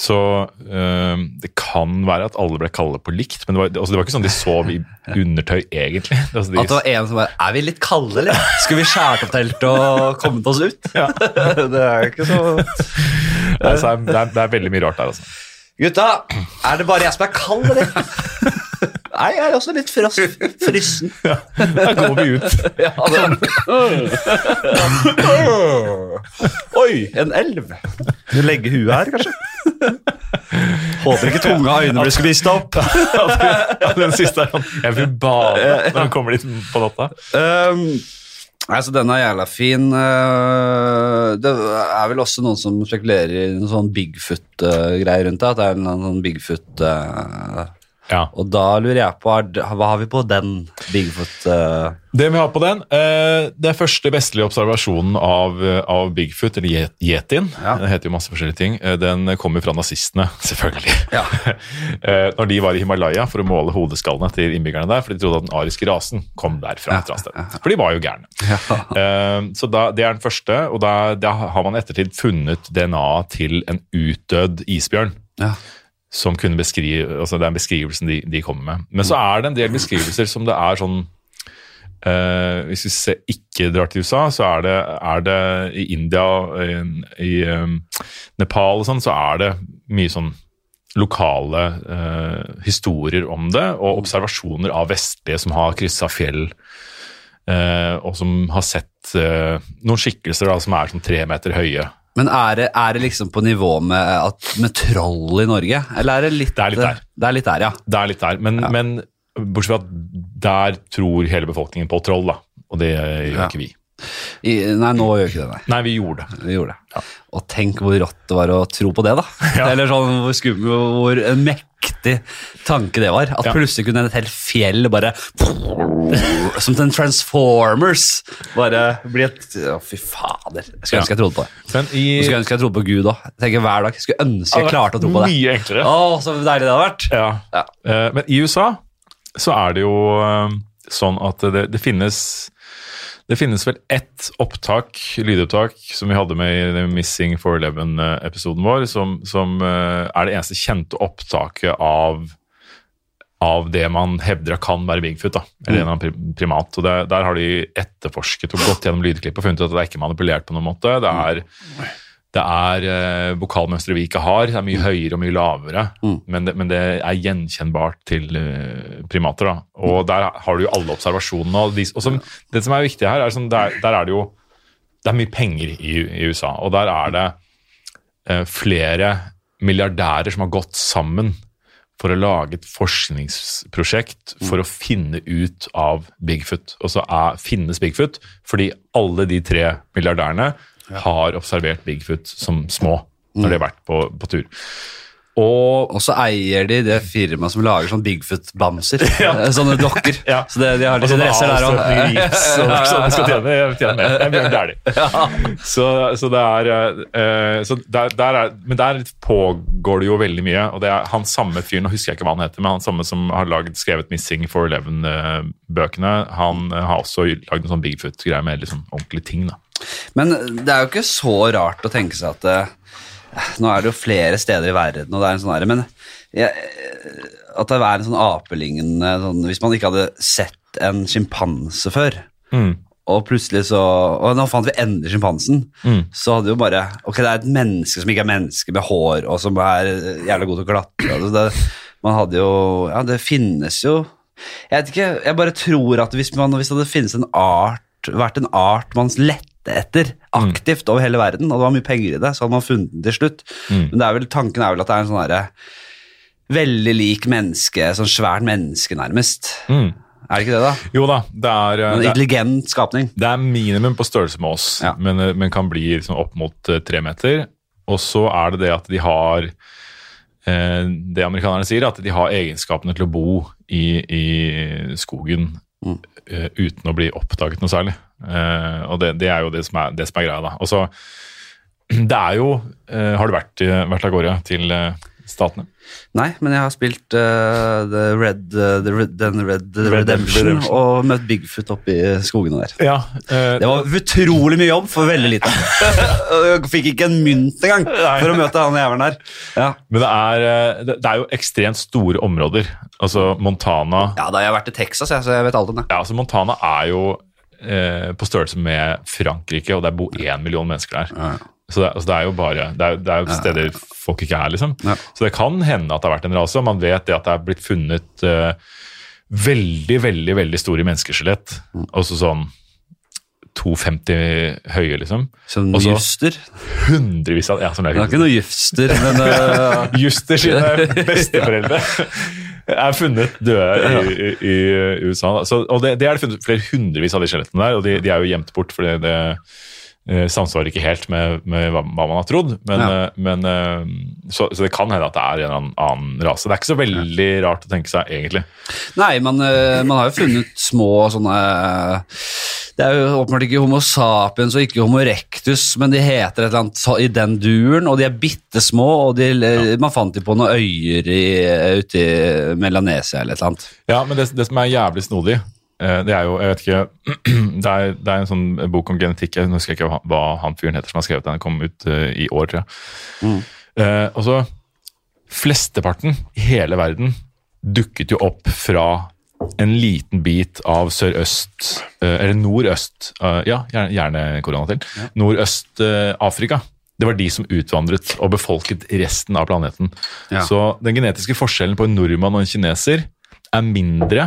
B: Så øh, det kan være at alle ble kalde på likt, men det var, altså det var ikke sånn de sov i undertøy, egentlig. <laughs> Altså de,
A: At det var en som bare Er vi litt kalde, eller? Skulle vi skjært opp teltet og kommet oss ut? <laughs> det er jo ikke så <laughs>
B: altså, det, er, det er veldig mye rart der, altså.
A: Gutta, er det bare jeg som er kald, eller? Nei, jeg er også litt fros Ja,
B: Da går vi ut.
A: Ja, Oi, en elv. Du legger huet her, kanskje? <laughs> Håper ikke tunga og øynene blir skvist opp. <laughs>
B: Ja, den siste er sånn Jeg vil bade <laughs> når han kommer dit på natta.
A: Um, altså, den er jævla fin. Uh, det er vel også noen som spekulerer i noen sånn Bigfoot-greier rundt det. At det er en sånn Bigfoot uh,
B: Ja.
A: Og da lurer jeg på, hva har vi på den Bigfoot uh,
B: Det vi har på den, uh, det er første vestlige observasjonen av, eh, av Bigfoot, eller Ye- Yetien.
A: Ja.
B: Det heter jo masse forskjellige ting. Den kommer fra nazistene, <laughs> selvfølgelig.
A: Ja.
B: uh, <laughs> Når de var i Himalaya for å måle hodeskallene til innbyggerne der, for de trodde at den ariske rasen kom derfra. Ja. For de var jo gærne. <laughs> Eh, Så da, Det er den første, og da, da har man i ettertid funnet DNA-et til en utdødd isbjørn.
A: Ja.
B: Som kunne beskrive, altså Det er beskrivelsen de, de kommer med. Men så er det en del beskrivelser som det er sånn uh, Hvis vi ser, ikke drar til USA, så er det, er det i India, i, i um, Nepal og sånn, så er det mye sånn lokale uh, historier om det, og observasjoner av vestlige som har kryssa fjell. Uh, og som har sett noen skikkelser da, som er sånn tre meter høye.
A: Men er det, er det liksom på nivå med, at, med troll i Norge? Eller er det litt
B: Det er litt der.
A: Det er litt der, ja.
B: Det er litt der, men, men bortsett fra at der tror hele befolkningen på troll, da. Og det gjør
A: Ja.
B: ikke vi.
A: I, nei, nå gjør ikke det, nei.
B: Nei, vi gjorde det.
A: Vi gjorde det. Og tenk hvor rått det var å tro på det, da. <laughs> Eller sånn hvor skummel, hvor mektig tanke det var. At
B: Ja.
A: plutselig kunne et helt fjell bare Som en Transformers bare bli et Å, fy fader. Jeg skulle ønske jeg trodde på det.
B: Men i
A: Jeg skulle ønske jeg trodde på Gud òg. Hver dag. Jeg skulle ønske jeg klarte å tro på det.
B: Mye enklere.
A: Å, så deilig det hadde vært.
B: Ja.
A: Ja.
B: Eh, Men i USA så er det jo eh, sånn at det, det finnes det finnes vel ett opptak, lydopptak, som vi hadde med i The Missing 411-episoden vår, som, som eh, er det eneste kjente opptaket av, av det man hevder kan være Bigfoot, da, eller en eller annen primat. Og det, Der har de etterforsket og gått gjennom lydklippet og funnet ut at det er ikke manipulert på noen måte. Det er, det er eh, vokalmønstre vi ikke har. Det er mye høyere og mye lavere, men, det, men det er gjenkjennbart til eh, primater. da. Og der har du jo alle observasjonene. Og, de, og som, det som er viktig her, er sånn, der, der er det jo det er mye penger i, i USA, og der er det eh, flere milliardærer som har gått sammen for å lage et forskningsprosjekt for å finne ut av Bigfoot. Og så er, finnes Bigfoot fordi alle de tre milliardærene har observert Bigfoot som små når de har vært på, på tur. Og
A: så eier de det firmaet som lager sånn Bigfoot-bamser. <laughs> <laughs> Sånne dokker.
B: Ja.
A: Så det, de har litt interesser der
B: i gips, <laughs> og sånn, skal tjene, mer. Dæhlie. Så, så det er, eh, så der, der er Men der pågår det jo veldig mye. Og det er han samme fyren, nå husker jeg ikke hva han heter, men han samme som har laget, skrevet 'Missing for Eleven'-bøkene, han eh, har også lagd en sånn Bigfoot-greie med liksom ordentlige ting. da.
A: Men det er jo ikke så rart å tenke seg at eh, Nå er det jo flere steder i verden, og det er en sånn herre Men jeg, at det er en sånn apelignende sånn, Hvis man ikke hadde sett en sjimpanse før,
B: Mm.
A: og plutselig så Og nå fant vi endelig sjimpansen,
B: Mm.
A: så hadde jo bare Ok, det er et menneske som ikke er menneske, med hår, og som er jævlig god til å klatre. Det, man hadde jo Ja, det finnes jo Jeg vet ikke, jeg bare tror at hvis, man, hvis det hadde finnes en art, vært en art man lette etter aktivt over hele verden, og det var mye penger i det, så hadde man funnet den til slutt.
B: Mm.
A: Men det er vel, tanken er vel at det er en sånn derre veldig lik menneske, sånn svært menneske nærmest.
B: Mm.
A: Er det ikke det, da?
B: Jo da, det er, eh,
A: En
B: det er,
A: intelligent skapning.
B: det er minimum på størrelse med oss,
A: Ja.
B: men, eh, men kan bli liksom opp mot eh, tre meter. Og så er det det at de har eh, Det amerikanerne sier, at de har egenskapene til å bo i, i skogen
A: Mm.
B: eh, uten å bli oppdaget noe særlig. Eh, og det, det er jo det som er, det som er greia, da. Og så Det er jo uh, Har du vært, i- vært av gårde til uh, Statene?
A: Nei, men jeg har spilt uh, The Red, uh, the Red, den Red,
B: Red
A: Redemption,
B: Redemption.
A: og møtt Bigfoot oppi skogene der.
B: Ja. uh,
A: Det var utrolig mye jobb for veldig lite. jeg <laughs> fikk ikke en mynt engang for å møte han jævelen der. Ja.
B: Men det er, eh, det, det er jo ekstremt store områder. Altså Montana
A: ja, da har jeg vært i Texas, jeg, så jeg vet alt om det.
B: Ja, altså Montana er jo eh, på størrelse med Frankrike, og det bor én million mennesker der.
A: Ja.
B: Så det, altså det er jo bare Det er, det er jo steder folk ikke er, liksom.
A: Ja.
B: Så det kan hende at det har vært en rase, man vet det at det er blitt funnet eh, veldig, veldig veldig store menneskeskjelett.
A: Mm.
B: Også sånn 2,50 høye, liksom.
A: Som
B: Også,
A: juster.
B: Hundrevis av Ja, som
A: Det er ikke noe juster, men uh, <laughs>
B: Juster sine <laughs> besteforeldre er funnet døde i, i, i USA. Så, og det, det er det funnet flere hundrevis av de skjelettene der, og de, de er jo gjemt bort fordi det eh, samsvarer ikke helt med, med hva, man har trodd. Men,
A: Ja.
B: eh, men eh, så, så det kan hende at det er en annen, rase. Det er ikke så veldig rart å tenke seg, egentlig.
A: Nei, man, eh, man har jo funnet små sånne Det er jo åpenbart ikke Homo sapiens og ikke Homo erectus, men de heter et eller annet i den duren, og de er bitte små, og de, man fant de på noen øyer i, ute i Melanesia eller et eller annet.
B: Ja, men det, det som er jævlig snodig, eh, det er jo Jeg vet ikke <clears throat> Det er, det er en sånn bok om genetikk. Jeg husker ikke hva, han fyren heter som har skrevet den. Den kom ut eh, i år, tror jeg.
A: Mm.
B: Eh, og så Flesteparten i hele verden dukket jo opp fra en liten bit av sørøst eh, Eller nordøst eh, Ja, gjerne, korona til. Nordøst-Afrika. det var de som utvandret og befolket resten av planeten.
A: Ja.
B: Så den genetiske forskjellen på en nordmann og en kineser er mindre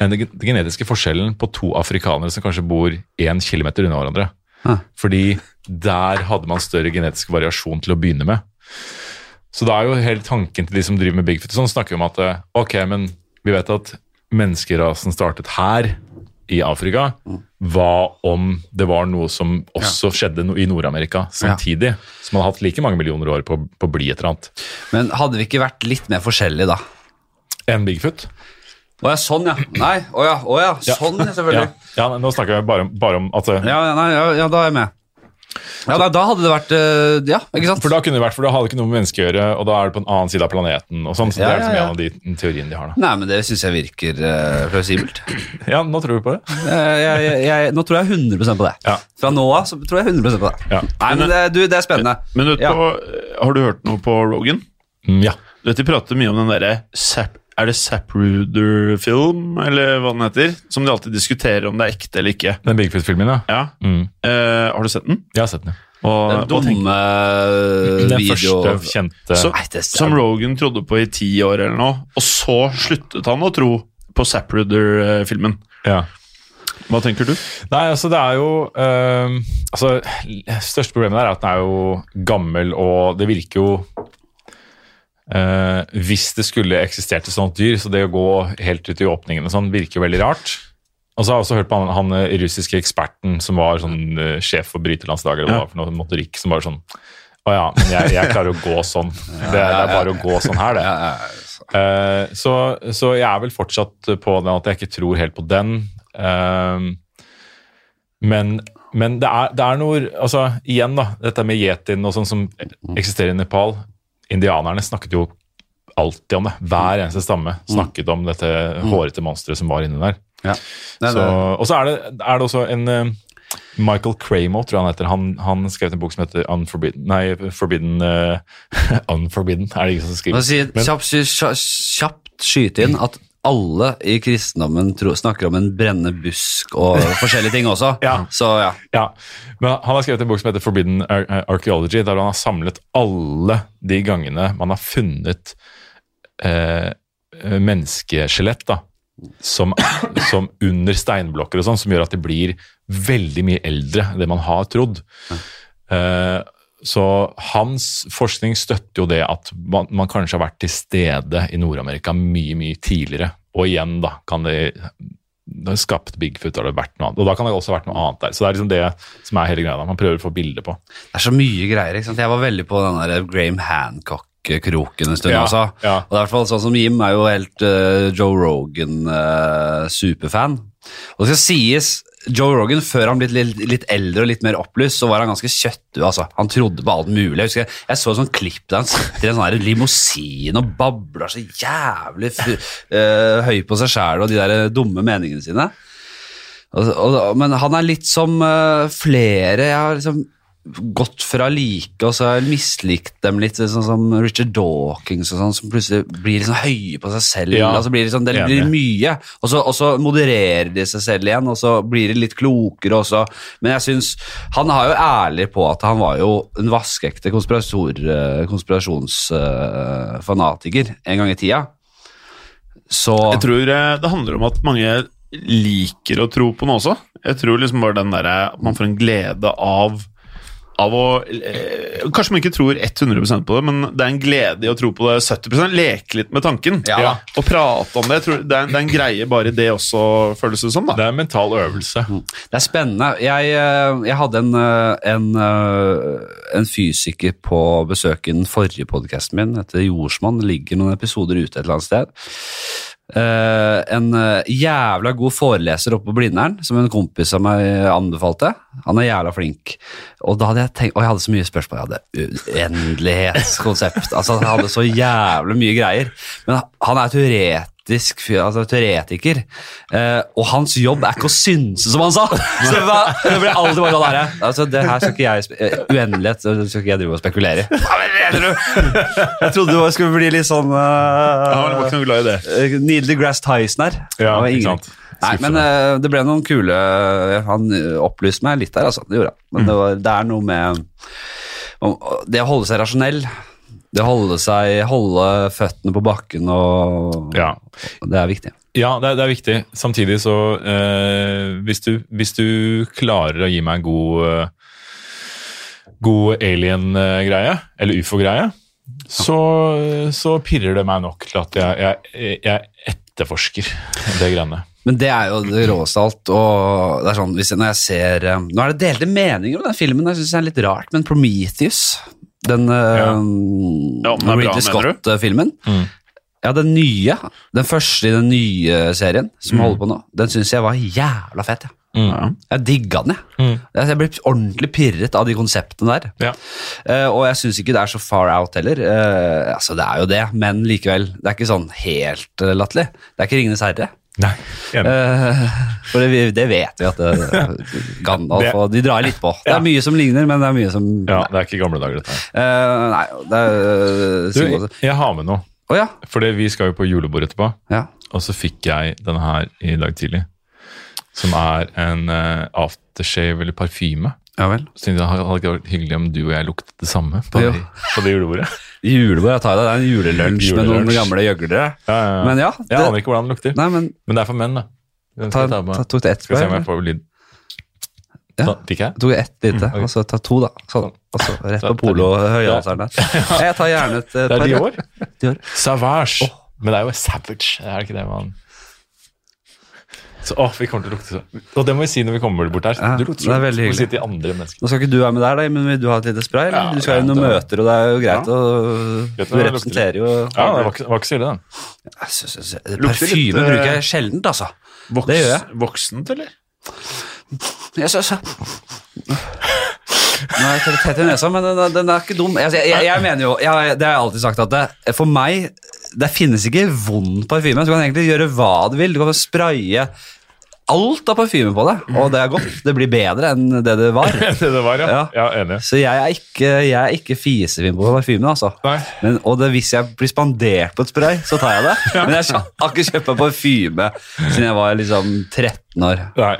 B: den den genetiske forskjellen på to afrikanere som kanskje bor én kilometer unna hverandre.
A: Ah.
B: Fordi der hadde man større genetisk variasjon til å begynne med. Så da er jo hele tanken til de som driver med Bigfoot, og sånn snakker vi om at eh, ok, men vi vet at menneskerasen startet her i Afrika. Hva om det var noe som også skjedde i Nord-Amerika samtidig? Som hadde hatt like mange millioner år på på å bli et eller annet.
A: Men hadde vi ikke vært litt mer forskjellige da?
B: Enn Bigfoot?
A: Å ja, sånn ja. Nei, å ja, å ja. Sånn, selvfølgelig.
B: Ja, ja, nå snakker jeg bare, bare om at eh,
A: Ja, nei, ja, ja, da er jeg med. Ja, da, da hadde det vært eh, Ja, ikke sant?
B: For da kunne det vært, for da hadde det ikke noe med mennesker å gjøre, og da er det på en annen side av planeten. og sånn, så
A: Ja,
B: Det er liksom
A: ja, ja.
B: en av de teoriene de har. da.
A: Nei, men det syns jeg virker uh, plausibelt.
B: Ja, nå tror du på det?
A: Eh, jeg, jeg, jeg, nå tror jeg 100 på det.
B: Ja.
A: Fra nå av så tror jeg 100 på det.
B: Ja.
A: Nei, men det, du, det er spennende.
C: Men vet du
A: Ja.
C: har du hørt noe på Rogan?
B: Mm, ja.
C: Du vet, De prater mye om den derre Er det Zapruder-film, eller hva den heter? Som de alltid diskuterer om det er ekte eller ikke.
B: Den Bigfoot-filmen, ja.
C: Ja,
B: Mm.
C: Uh, Har du sett den?
B: Jeg har sett den. ja.
C: Og,
A: Den dumme
B: Den
A: video...
B: første kjente
C: Så- Som Rogan trodde på i ti år eller noe, og så sluttet han å tro på Zapruder-filmen.
B: ja.
C: Hva tenker du?
B: Nei, altså det er jo øhm, altså, Største problemet der er at den er jo gammel, og det virker jo øh, Hvis det skulle eksistert et sånt dyr, så det å gå helt ut i åpningene sånn, virker veldig rart. Og så har jeg også hørt på han, han eh, russiske eksperten som var sånn uh, sjef for bryterlandslaget, eller hva for noe motorikk, som var sånn Å ja, men jeg, jeg klarer å gå sånn. <laughs> Det, det er bare å gå sånn her, det.
A: Ja, ja,
B: Eh, så, så jeg er vel fortsatt på den at jeg ikke tror helt på den. Men men det, er, det er noe altså Igjen, da, dette med yetien og sånn som eksisterer i Nepal. Indianerne snakket jo alltid om det. Hver eneste stamme snakket om dette hårete monsteret som var inni der.
A: ja. Det,
B: Så, og så er det, er det også en eh, Michael Cramo, tror jeg han heter. Han, han skrev en bok som heter Unforbidden Nei, Forbidden uh, <laughs> Unforbidden, er det ingen som skriver.
A: si,
B: Men-
A: kjapt, kjapt skyte inn at alle i kristendommen tro, snakker om en brennende busk og forskjellige ting også. <laughs>
B: Ja.
A: Så ja.
B: Ja, men Han har skrevet en bok som heter Forbidden Ar Ar- Archaeology, der han har samlet alle de gangene man har funnet eh, menneskeskjelett som, som under steinblokker og sånn, som gjør at de blir veldig mye eldre enn det man har trodd. Eh, så hans forskning støtter jo det at man, man kanskje har vært til stede i Nord-Amerika mye, mye tidligere. Og igjen, da, kan det det har skapt Bigfoot, har det vært noe annet. Og da kan det også ha vært noe annet der. Så det er liksom det som er hele greia. Man prøver å få bilde på.
A: Det er så mye greier. ikke sant? Jeg var veldig på den der Graham Hancock-kroken en stund
B: Ja,
A: også.
B: ja.
A: Og i hvert fall sånn som Jim er jo helt uh, Joe Rogan-superfan. Og det skal sies, Joe Rogan, før han ble litt, litt eldre og litt mer opplyst, så var han ganske kjøttu. Altså. Han trodde på alt mulig. Jeg, husker, jeg så et sånt klipp der han sitter i en sånn limousin og babler så jævlig fu- eh, høy på seg sjæl og de der dumme meningene sine. Og, og, men han er litt som uh, flere Jeg har liksom gått fra like, og så har jeg mislikt dem litt, sånn som Richard Dawkins og sånn, som plutselig blir liksom høye på seg selv.
B: Ja,
A: så blir sånn, det blir mye, og så, og så modererer de seg selv igjen, og så blir de litt klokere også. Men jeg synes, han har jo ærlig på at han var jo en vaskeekte eh, konspirasjonsfanatiker en gang i tida. Så
C: Jeg tror eh, det handler om at mange liker å tro på noe også. Jeg tror liksom bare den derre man får en glede av av å eh, Kanskje man ikke tror 100% på det, men det er en glede i å tro på det 70 Leke litt med tanken.
A: Ja.
C: Og prate om det. Jeg tror det, er, det er en greie bare det også, føles det som. da
B: Det er en mental øvelse.
A: Det er spennende. Jeg, eh, jeg hadde en, eh, en, eh, en fysiker på besøk i den forrige podkasten min, heter Jordsmann. Det ligger noen episoder ute et eller annet sted. Eh, en uh, jævla god foreleser oppe på Blindern, som en kompis av meg anbefalte. Han er jævla flink. Og da hadde jeg tenkt, og jeg hadde så mye spørsmål. Jeg hadde uendelighetskonsept. altså, han hadde så jævlig mye greier. Men han er fyr, altså teoretiker, eh, og hans jobb er ikke å synse, som han sa! <laughs> Så det, var, det ble alltid bare sånn. Altså, det her skal ikke jeg eh, Uendelighet det skal ikke jeg drive og spekulere i. Jeg trodde du skulle bli litt sånn
C: Ja, jeg var
A: uh,
C: ikke noe glad i det.
A: Neil deGrasse Tyson her.
B: Ja, ikke sant.
A: Nei, men uh, det ble noen kule Han eh, opplyste meg litt der, altså. Det gjorde han. Men det, var, det er noe med um, det å holde seg rasjonell. Det holde, seg, holde føttene på bakken, og
B: Ja.
A: det er viktig.
B: Ja, det er, det er viktig. Samtidig så eh, hvis, du, hvis du klarer å gi meg en god, eh, god alien-greie, eller ufo-greie, så, så pirrer det meg nok til at jeg, jeg, jeg etterforsker det greiene.
A: Men det er jo det råeste alt. Og det er sånn, jeg, ser eh, Nå er det delte meninger om den filmen, jeg synes det er litt rart, men Prometheus, den ja.
C: Ja, den
A: Ridley? Scott-filmen
B: Mm.
A: Ja, den nye, den første i den nye serien som holder på nå, den syns jeg var jævla fet. Ja.
B: Mm.
A: Jeg digga den, jeg.
B: Mm.
A: Jeg jeg ble ordentlig pirret av de konseptene der.
B: Ja.
A: Uh, og jeg syns ikke det er så far out heller. Uh, altså, det er jo det, men likevel. Det er ikke sånn helt uh, latterlig. Det er ikke Ringenes herre.
B: Nei.
A: Eh, for det, det vet vi at <laughs> det, Gandalf og De drar litt på. Det er mye som ligner, men det er mye som
B: Ja, det er ikke gamle dager, dette.
A: Eh, nei det er uh,
B: Du, jeg har med noe.
A: Oh, ja.
B: Fordi vi skal jo på julebord etterpå,
A: ja.
B: og så fikk jeg denne her i dag tidlig. Som er en eh, aftershave eller parfyme.
A: Ja vel.
B: Så tenkte jeg, hadde ikke vært hyggelig om du og jeg luktet det samme på, det, på det julebordet? <laughs>
A: Julebord, jeg tar det. Det er en julelunsj med noen gamle gjøglere.
B: Ja, ja, ja.
A: Men ja,
B: jeg
A: det,
B: aner ikke hvordan det lukter,
A: nei, men
B: men det er for menn, da. Den
A: ta,
B: jeg ta
A: ta, tok det ett
B: Skal se om jeg får lyd.
A: Ja.
B: Fikk jeg?
A: Jeg tok ett lite,
B: Mm, okay.
A: og så ta to, da. Sånn. Og så rett på polo høyhalseren der. <laughs> Jeg tar gjerne et, par.
B: Det er
A: de år?
B: Dior. Savage. Men det er jo Savage, er det ikke det man så, åh, vi kommer til å lukte så Og det må vi si når vi kommer bort der. Du lukter
A: er
B: så
A: veldig hyggelig.
B: sitte i andre mennesker.
A: Nå skal ikke du være med der, da, men vil du ha et lite spray? Eller?
B: Ja,
A: du skal
B: ja,
A: noen møter, og det er jo greit å
B: du
A: representerer jo
B: Ja, det var ikke, var ikke så ille, den.
A: Parfyme
C: eh,
A: bruker jeg sjeldent, altså.
C: Voks,
A: Det gjør jeg.
C: Voksent, eller?
A: Jeg synes, Nå er jeg litt tett i nesa, men den, den er ikke dum. Jeg, jeg, jeg mener jo, jeg, Det har jeg alltid sagt, at det, for meg Det finnes ikke vond parfyme. Du kan egentlig gjøre hva du vil. Du kan spraye alt av parfyme på det, og det er godt. Det blir bedre enn det det var. <laughs>
B: det det var, ja.
A: Ja.
B: Enig.
A: Så jeg er ikke, jeg er ikke fisefin på parfyme, altså. Men, og det, hvis jeg blir spandert på et spray, så tar jeg det. <laughs> Men jeg har ikke kjøpt meg parfyme siden jeg var liksom 13 år.
B: Nei.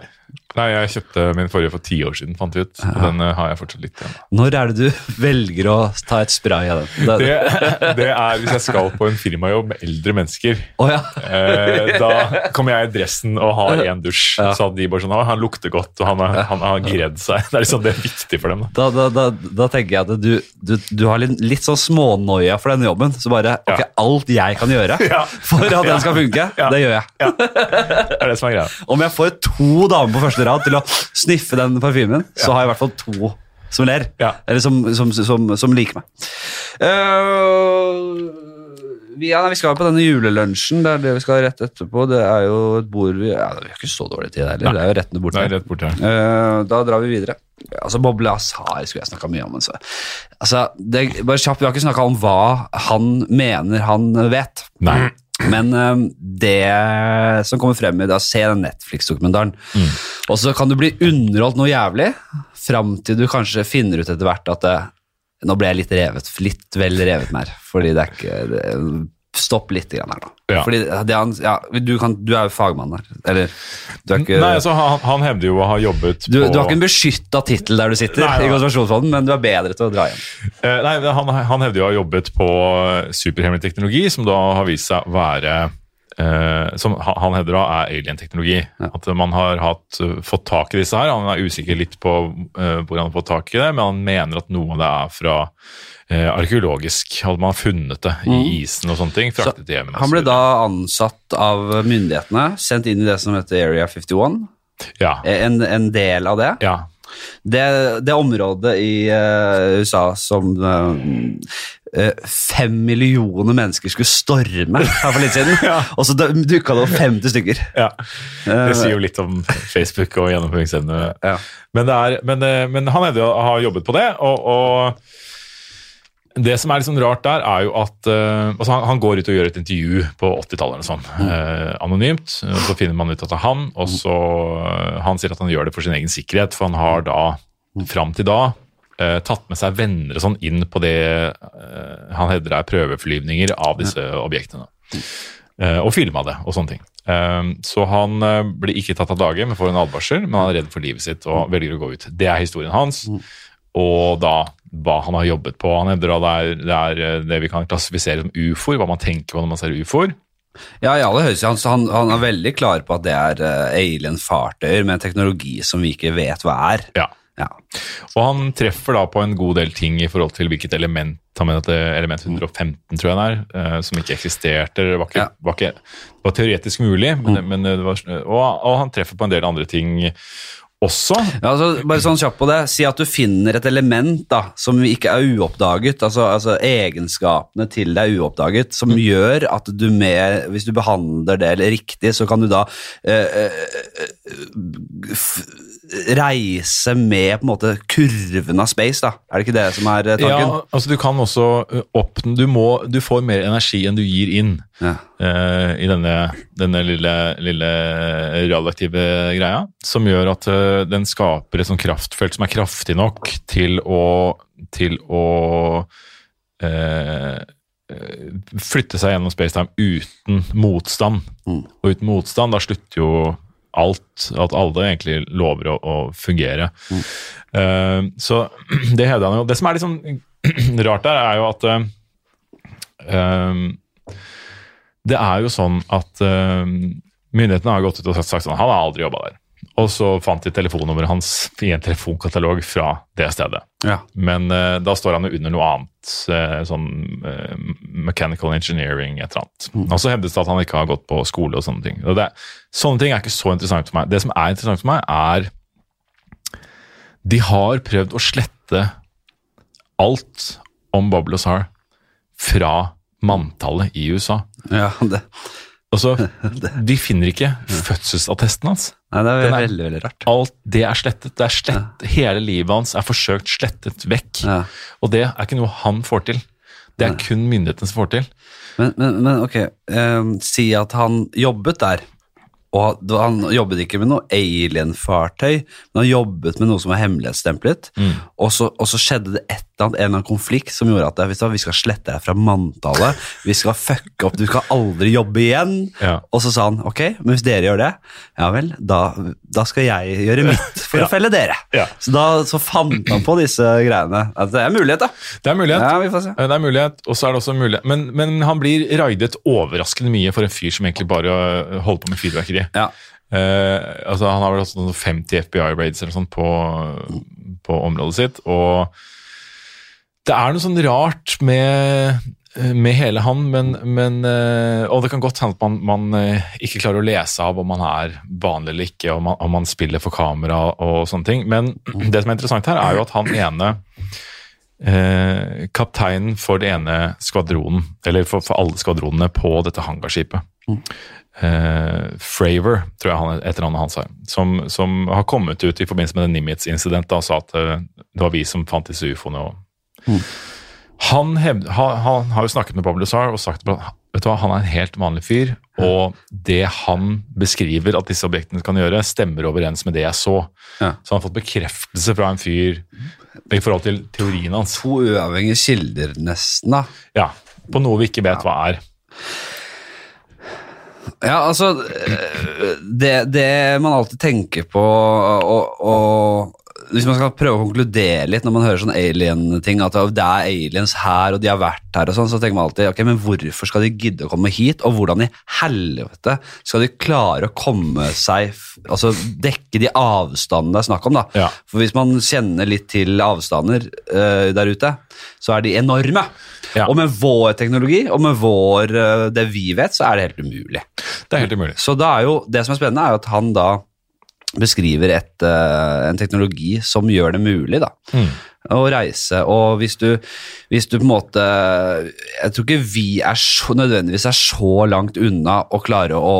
B: Nei, jeg kjøpte min forrige for ti år siden, fant vi ut. Og den eh, har jeg fortsatt litt igjen.
A: Når er det du <laughs> velger å ta et spray av den? Det,
B: Det, det er hvis jeg skal på en firmajobb med eldre mennesker.
A: Oh, ja.
B: Eh, da kommer jeg i dressen og har én dusj.
A: Ja.
B: Så de bare sånn, «Å, han lukter godt, og han, er, han har gredd seg. Det er liksom det er viktig for dem. Da.
A: Da, da, da, tenker jeg at du, du, du har litt, litt sånn smånoia for denne jobben. Så bare ok,
B: Ja.
A: alt jeg kan gjøre <laughs> for at den skal funke, det gjør jeg.
B: Det er det som er greia. <laughs>
A: Om jeg får to damer på første rad til å sniffe den parfymen, så har jeg i hvert fall to som ler. Eller som, som, som, som liker meg. Uh, vi, ja, vi skal på denne julelunsjen. Det er det vi skal rett etterpå. Det er jo et bord vi ja, Vi har ikke så dårlig tid heller. Det er jo rett ned borte.
B: Nei, rett bort her.
A: Uh, da drar vi videre. Altså, Boble Asar skulle jeg snakka mye om. Altså. Altså, det, bare kjapt, Vi har ikke snakka om hva han mener han vet.
B: Nei.
A: Men eh, det som kommer frem i det, se den Netflix-dokumentaren. Og så kan du bli underholdt noe jævlig, fram til du kanskje finner ut etter hvert at det, nå ble jeg litt revet, litt vel revet mer. Fordi det er ikke det, Stopp litt grann her da.
B: Ja.
A: Fordi det han, ja, du, kan, du er jo fagmann her. Eller du er ikke
B: Nei, altså, han, han hevder jo å ha jobbet
A: du,
B: på
A: du har ikke en beskytta tittel der du sitter,
B: Nei, nei.
A: i konsentrasjonsfonden, men du er bedre til å dra hjem.
B: Eh, Nei, han, han hevder jo å ha jobbet på superhemmelig teknologi, som da har vist seg å være eh, Som han hevder da er alien-teknologi. At man har hatt, eh, fått tak i disse her. Han er usikker litt på eh, hvor han har fått tak i det, men han mener at noe av det er fra eh, arkeologisk. Hadde man funnet det i isen og sånne ting. Fraktet hjem. og
A: Han ble da ansatt av myndighetene, sendt inn i det som heter Area 51.
B: Ja.
A: En, en del av det.
B: ja.
A: Det, det området i uh, USA som eh, eh, fem millioner mennesker skulle storme her for litt siden, <laughs> og så dukka det opp 50 stykker.
B: ja. Det sier jo litt om Facebook og gjennomføringsevne.
A: Ja.
B: Men, men, eh, men han hevder å ha jobbet på det, og, og det som er litt sånn rart der, er jo at uh, altså han, han går ut og gjør et intervju på 80-tallet sånn, sånn, uh, anonymt. og Så finner man ut at det er han, og så uh, Han sier at han gjør det for sin egen sikkerhet, for han har da, fram til da, tatt med seg venner og sånn inn på det han hevder er prøveflyvninger av disse objektene. Og filma det og sånne ting. Så han blir ikke tatt av dage, men får en advarsel, men han er redd for livet sitt og velger å gå ut. Det er historien hans. Og da hva han har jobbet på. Han hevder at det er, det er eh, det vi kan klassifisere som ufoer, hva man tenker på når man ser ufoer.
A: Ja, i aller høyeste han, han, han er veldig klar på at det er uh, alien-fartøyer med teknologi som vi ikke vet hva er.
B: Ja.
A: Ja.
B: Og han treffer da på en god del ting i forhold til hvilket element han mener at det er element 115, tror jeg det er, eh, som ikke eksisterte. Det var, ikke,
A: Ja.
B: var, ikke, det var teoretisk mulig, men, men det var, og, og han treffer på en del andre ting også.
A: Ja, altså, bare sånn kjapt på det. Si at du finner et element da, som ikke er uoppdaget, altså, altså egenskapene til deg er uoppdaget, som gjør at du med, hvis du behandler det riktig, så kan du da øh, øh, reise med på en måte kurven av space, da. Er det ikke det som er eh, tanken?
B: Ja, altså Du kan også ø, oppnå du, du får mer energi enn du gir inn
A: Ja.
B: uh, i denne, denne lille, lille radioaktive greia. Som gjør at uh, den skaper et sånt kraftfelt som er kraftig nok til å, til å eh, eh, flytte seg gjennom spacetime uten motstand.
A: Mm.
B: Og uten motstand, da slutter jo alt, at alle egentlig lover å, å fungere. Eh, så <clears throat> det hevder han jo. Det som er litt sånn <clears throat> rart der, er jo at eh, Det er jo sånn at uh, myndighetene har gått ut og sagt sånn Han har aldri jobba der. Og så fant de telefonnummeret hans i en telefonkatalog fra det stedet.
A: Ja.
B: Men uh, da står han jo under noe annet, uh, sånn uh, mechanical engineering, et eller annet. Og så hevdes det at han ikke har gått på skole og sånne ting. Og det, sånne ting er ikke så interessant for meg. Det som er interessant for meg, er De har prøvd å slette alt om Bob Lazar fra manntallet i USA.
A: ja det,
B: Altså, <laughs> de finner ikke fødselsattesten hans.
A: nei, det er veldig, veldig rart.
B: Alt det er slettet. Det er slett, Hele livet hans er forsøkt slettet vekk.
A: Ja.
B: Og det er ikke noe han får til. Det er kun myndighetene som får til.
A: Men, men, men ok, um, si at han jobbet der. Og han jobbet ikke med noe alien-fartøy, men han jobbet med noe som var hemmelighetsstemplet. Og, så, og så skjedde det et eller en eller annen konflikt som gjorde at vet vi skal slette deg fra manntallet, vi skal fucke opp, du skal aldri jobbe igjen.
B: Ja.
A: Og så sa han ok, men hvis dere gjør det, ja vel, da, da skal jeg gjøre mitt for <laughs>
B: Ja.
A: å felle dere.
B: Ja.
A: Så da så fant han på disse greiene. At det er mulighet, da.
B: Det er mulighet.
A: Ja, vi får se.
B: Eh, Det er mulighet, og så er det også mulighet. Men, men han blir raidet overraskende mye for en fyr som egentlig bare øh, holder på med fyrverkeri.
A: Ja.
B: Uh, altså Han har vel hatt sånn 50 FBI-raids eller sånt på, på området sitt. Og det er noe sånn rart med, med hele han, men, men eh, Og det kan godt hende at man, man eh, ikke klarer å lese av om man er vanlig eller ikke, om man, om man spiller for kamera og sånne ting. Men det som er interessant her, er jo at han ene eh, kapteinen for det ene skvadronen, eller for, for alle skvadronene på dette hangarskipet. Eh, Fravor, tror jeg han, etter navnet hans er, som, som har kommet ut i forbindelse med den Nimitz-incident og sa at det var vi som fant disse ufoene. Og, han, hevde, han, han har jo snakket med Bob Lazar og sagt at vet du hva, han er en helt vanlig fyr, og det han beskriver at disse objektene kan gjøre, stemmer overens med det jeg så.
A: Ja.
B: Så han har fått bekreftelse fra en fyr i forhold til teorien hans.
A: To uavhengige kilder, nesten, da.
B: Ja, På noe vi ikke vet hva er.
A: Ja, altså øh, det, det man alltid tenker på og, og Hvis man skal prøve å konkludere litt når man hører sånn alien-ting, at det er aliens her, og de har vært her og sånn, så tenker man alltid ok, men hvorfor skal de gidde å komme hit, og hvordan i helvete skal de klare å komme seg Altså dekke de avstandene det er snakk om, da.
B: Ja.
A: For hvis man kjenner litt til avstander uh, der ute, så er de enorme.
B: Ja.
A: Og med vår teknologi, og med vår, uh, det vi vet, så er det helt umulig.
B: Det er helt umulig.
A: Så da er jo, det som er spennende, er jo at han da beskriver et, eh, en teknologi som gjør det mulig da,
B: Mm.
A: Å reise. Og hvis du, hvis du på en måte Jeg tror ikke vi er så, nødvendigvis er så langt unna å klare å,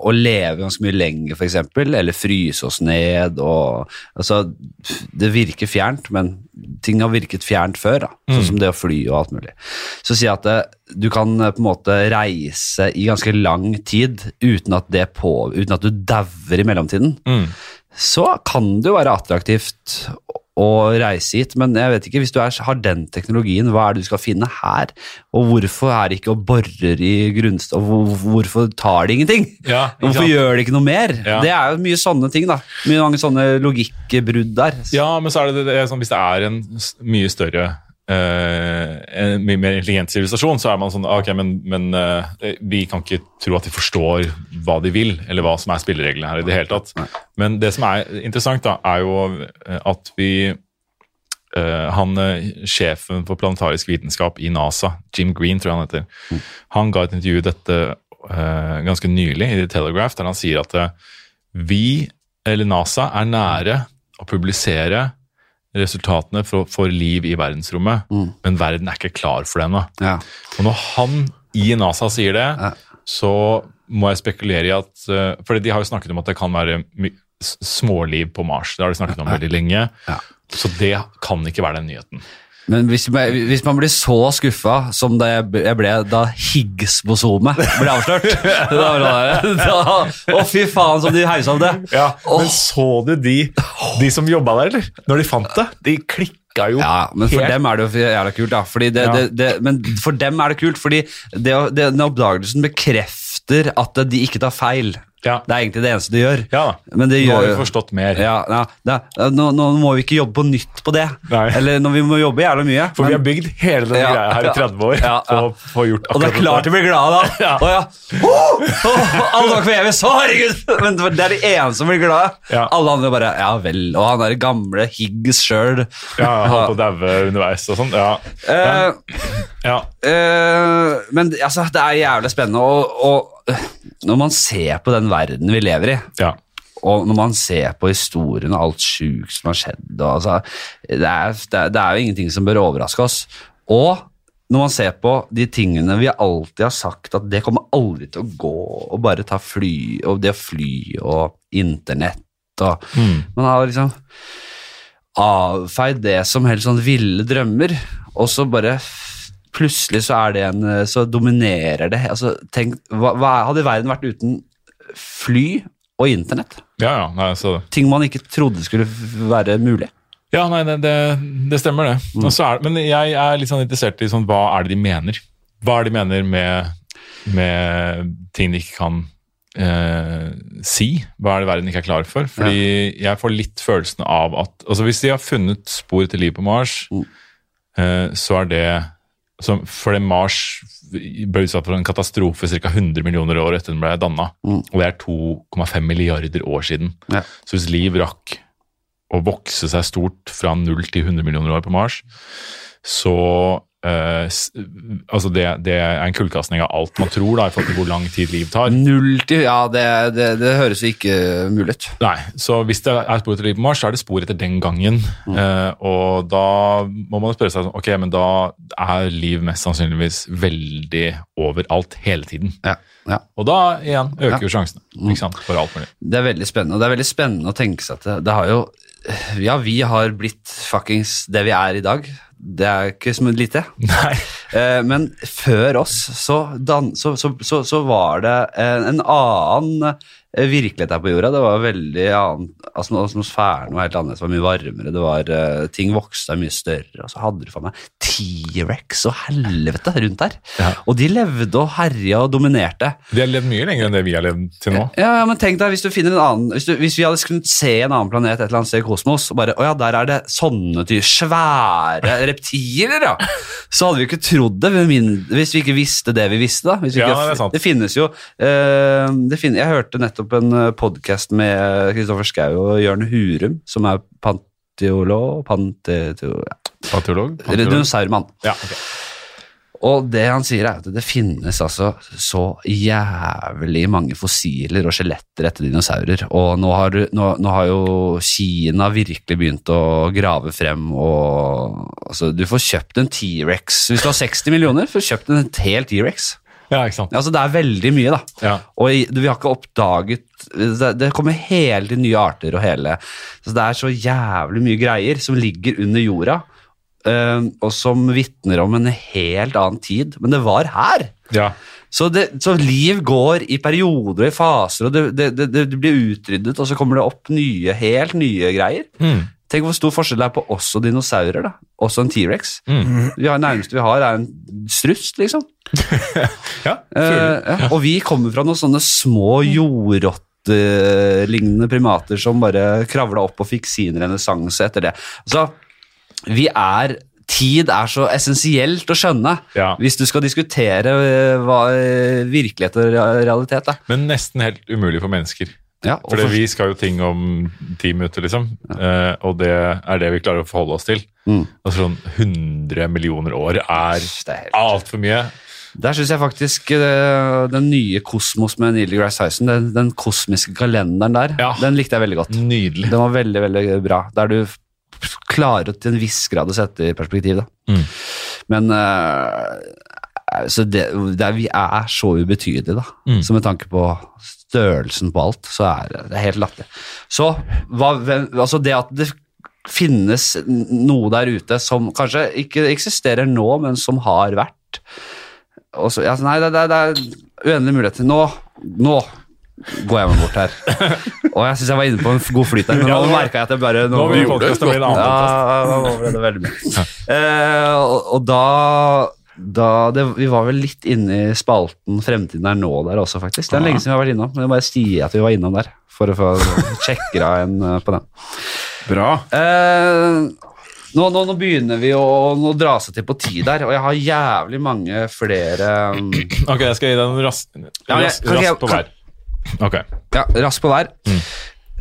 A: å leve ganske mye lenger, f.eks., eller fryse oss ned. Og, altså, det virker fjernt, men ting har virket fjernt før, da, sånn som det å fly og alt mulig. Så si at det, du kan eh, på en måte reise i ganske lang tid uten at, det på, uten at du dauer i mellomtiden.
B: Mm.
A: Så kan det jo være attraktivt å reise hit, men jeg vet ikke, hvis du er, har den teknologien, hva er det du skal finne her? Og hvorfor er det ikke og borer i grunnstoff? Hvorfor tar de ingenting?
B: Ja,
A: Hvorfor
B: sant?
A: gjør de ikke noe mer?
B: Ja.
A: Det er jo mye sånne ting, da. Mye mange sånne logikkbrudd der.
B: Ja, men så er det, det er sånn, hvis det er en mye større en mye mer intelligent sivilisasjon, så er man sånn Ok, men, men eh, vi kan ikke tro at de forstår hva de vil, eller hva som er spillereglene her i det hele tatt. Men det som er interessant, da, er jo eh, at vi eh, han eh, Sjefen for planetarisk vitenskap i NASA, Jim Green, tror jeg han heter, han ga et intervju dette eh, ganske nylig i The Telegraph, der han sier at eh, vi, eller NASA, er nære å publisere resultatene for, for liv i verdensrommet, men verden er ikke klar for det ennå.
A: Ja.
B: Og når han i NASA sier det,
A: Ja.
B: så må jeg spekulere i at eh, For de har jo snakket om at det kan være småliv på Mars. Det har de snakket om veldig lenge.
A: Ja.
B: Så det kan ikke være den nyheten.
A: Men hvis, man- hvis man blir så skuffa som da jeg ble, da Higgs-bosomet ble avslørt da, <laughs> det sånn da, Å, fy faen, som de hausa opp det! Ja,
B: Men så du de, de som jobba der, eller? Når de fant det? De klikka.
A: Ja, men for
B: helt.
A: dem er det jo jævla kult, da. Det,
B: Ja.
A: det, det, men for dem er det kult, fordi det, det, den oppdagelsen bekrefter at de ikke tar feil.
B: Ja.
A: Det er egentlig det eneste du gjør.
B: Ja,
A: Men det
B: nå har vi forstått mer.
A: Ja, ja, det, nå, nå må vi ikke jobbe på nytt på det.
B: Nei.
A: Eller når vi må jobbe jævla mye.
B: For vi har bygd hele den
A: Ja,
B: greia her i 30 år
A: ja, ja.
B: få gjort
A: og det er klart de blir glade da. <laughs>
B: Ja.
A: Å ja. Oh, oh, alle var kveves, å herregud! Men det er de eneste som blir glade.
B: Ja.
A: Alle andre bare ja vel. Og han der gamle Higgs sjøl.
B: Ja, holdt på å daue underveis og sånn. Ja.
A: Uh,
B: ja.
A: uh, men altså, det er jævlig spennende. Og, og når man ser på den verden vi lever i,
B: ja.
A: og når man ser på historien og alt sjukt som har skjedd og, altså, det, er, det, er, det er jo ingenting som bør overraske oss. Og når man ser på de tingene vi alltid har sagt at det kommer aldri til å gå, og bare ta fly, og det å fly og internett og Man har liksom avfeid det som helt sånn ville drømmer, og så bare plutselig så er det en Så dominerer det. Altså, tenk, hva, hva hadde verden vært uten fly og internett.
B: Ja, ja. Nei, så
A: Ting man ikke trodde skulle være mulig.
B: Ja, nei, det, det, det stemmer det. Mm. så er, men jeg er litt sånn interessert i sånn, hva er det de mener. Hva er det de mener med, med ting de ikke kan eh, si? Hva er det verden ikke er klar for? Fordi jeg får litt følelsen av at altså Hvis de har funnet spor til liv på Mars,
A: Mm.
B: eh, så er det så Fordi Mars ble utsatt for en katastrofe ca. 100 millioner år etter den ble danna.
A: Mm.
B: Og det er 2,5 milliarder år siden.
A: Ja.
B: Så hvis liv rakk å vokse seg stort fra 0 til 100 millioner år på Mars, så s- Altså, det, det er en kullkastning av alt man tror, da, i forhold til hvor lang tid liv tar.
A: Null til Ja, det, det, det høres jo ikke mulig ut.
B: Nei, så hvis det er spor etter liv på Mars, så er det spor etter den gangen. Eh, og da må man spørre seg sånn, ok, men da er liv mest sannsynligvis veldig overalt hele tiden.
A: Ja, ja.
B: Og da igjen øker
A: Ja.
B: sjansene ikke sant, for alt mulig.
A: Det er veldig spennende. Og det er veldig spennende å tenke seg at det, det har jo Ja, vi har blitt fuckings det vi er i dag. Det er ikke så lite. <laughs>
B: Nei.
A: Eh, men før oss så, dan, så, så, så, så var det en, en annen virkelighet her på jorda. Det var veldig annen altså, Atmosfæren var helt annerledes, det var mye varmere, det var, uh, ting vokste mye større, og så hadde du faen meg T-rex og helvete rundt der.
B: Ja.
A: Og de levde og herja og dominerte.
B: De har levd mye lenger enn det vi har levd til nå.
A: Ja, ja, men tenk deg hvis du annen Hvis, du, hvis vi hadde kunnet se en annen planet et eller annet sted i kosmos, og bare Å ja, der er det sånne ty svære reptiler, ja! Så hadde vi ikke trodd det hvis vi ikke visste det vi visste. da. Hvis vi
B: Ja,
A: ikke,
B: det er sant.
A: det finnes jo uh, det finnes, Jeg hørte nettopp en podkast med Kristoffer Schou og Jørn Hurum, som er panteolog Panteolog? Ja. Dinosaurmann.
B: Ja, okay.
A: Og det han sier er at det finnes altså så jævlig mange fossiler og skjeletter etter dinosaurer. Og nå har, nå, nå har jo Kina virkelig begynt å grave frem og altså, Du får kjøpt en T-rex hvis du har 60 millioner. får kjøpt en hel T-rex.
B: Ja, ikke sant.
A: Altså, det er veldig mye, da.
B: Ja.
A: Og vi har ikke oppdaget Det, kommer hele tiden nye arter og hele så Det er så jævlig mye greier som ligger under jorda, eh, og som vitner om en helt annen tid. Men det var her!
B: ja.
A: Så, det, så liv går i perioder og i faser, og det, det, det, det blir utryddet, og så kommer det opp nye, helt nye greier.
B: Mm.
A: Tenk hvor stor forskjell det er på oss og dinosaurer. da. Også en T-rex.
B: Mm.
A: Har- nærmeste vi har, er en struts, liksom. <laughs>
B: ja.
A: uh, ja, og vi kommer fra noen sånne små jordrottelignende primater som bare kravla opp og fikk sin renessanse etter det. Så vi er Tid er så essensielt å skjønne
B: Ja.
A: hvis du skal diskutere eh, hva eh, virkelighet og realitet er.
B: Men nesten helt umulig for mennesker.
A: Ja,
B: For vi skal jo ting om ti minutter, liksom. Eh, og det er det vi klarer å forholde oss til.
A: Mm.
B: Altså sånn 100 millioner år er
A: er
B: altfor mye.
A: Der syns jeg faktisk uh, den nye Kosmos med Neil Grass Tyson, den, den kosmiske kalenderen der,
B: Ja.
A: den likte jeg veldig godt.
B: Nydelig.
A: Den var veldig, veldig bra. Der du klarer til en viss grad å sette i perspektiv, da.
B: Mm.
A: Men eh, så det, det er, vi er så ubetydelige, da.
B: Mm.
A: Så med tanke på størrelsen på alt, så er det, det er helt latterlig. Så hva, altså det at det finnes noe der ute som kanskje ikke eksisterer nå, men som har vært så, ja, Nei, det, det, er uendelige muligheter. Nå, nå går jeg meg bort her. Og jeg syns jeg var inne på en god flyt der, men nå merka jeg at jeg bare
B: Nå podcasten
C: det
A: ja, nå ble det veldig mye. Uh, og, og da, da det, Vi var vel litt inne i spalten 'Fremtiden er nå' der også, faktisk. Det er lenge siden vi har vært innom, men jeg bare sier at vi var innom der. For å få <laughs> sjekker av en eh, på den.
C: Bra.
A: Eh, nå, nå, nå begynner vi å nå dra seg til på tid der, og jeg har jævlig mange flere um, <clears throat>
B: Ok, jeg skal gi deg en rask
A: Ja,
B: ras, ras, på hver. Ok.
A: Ja, rask på hver.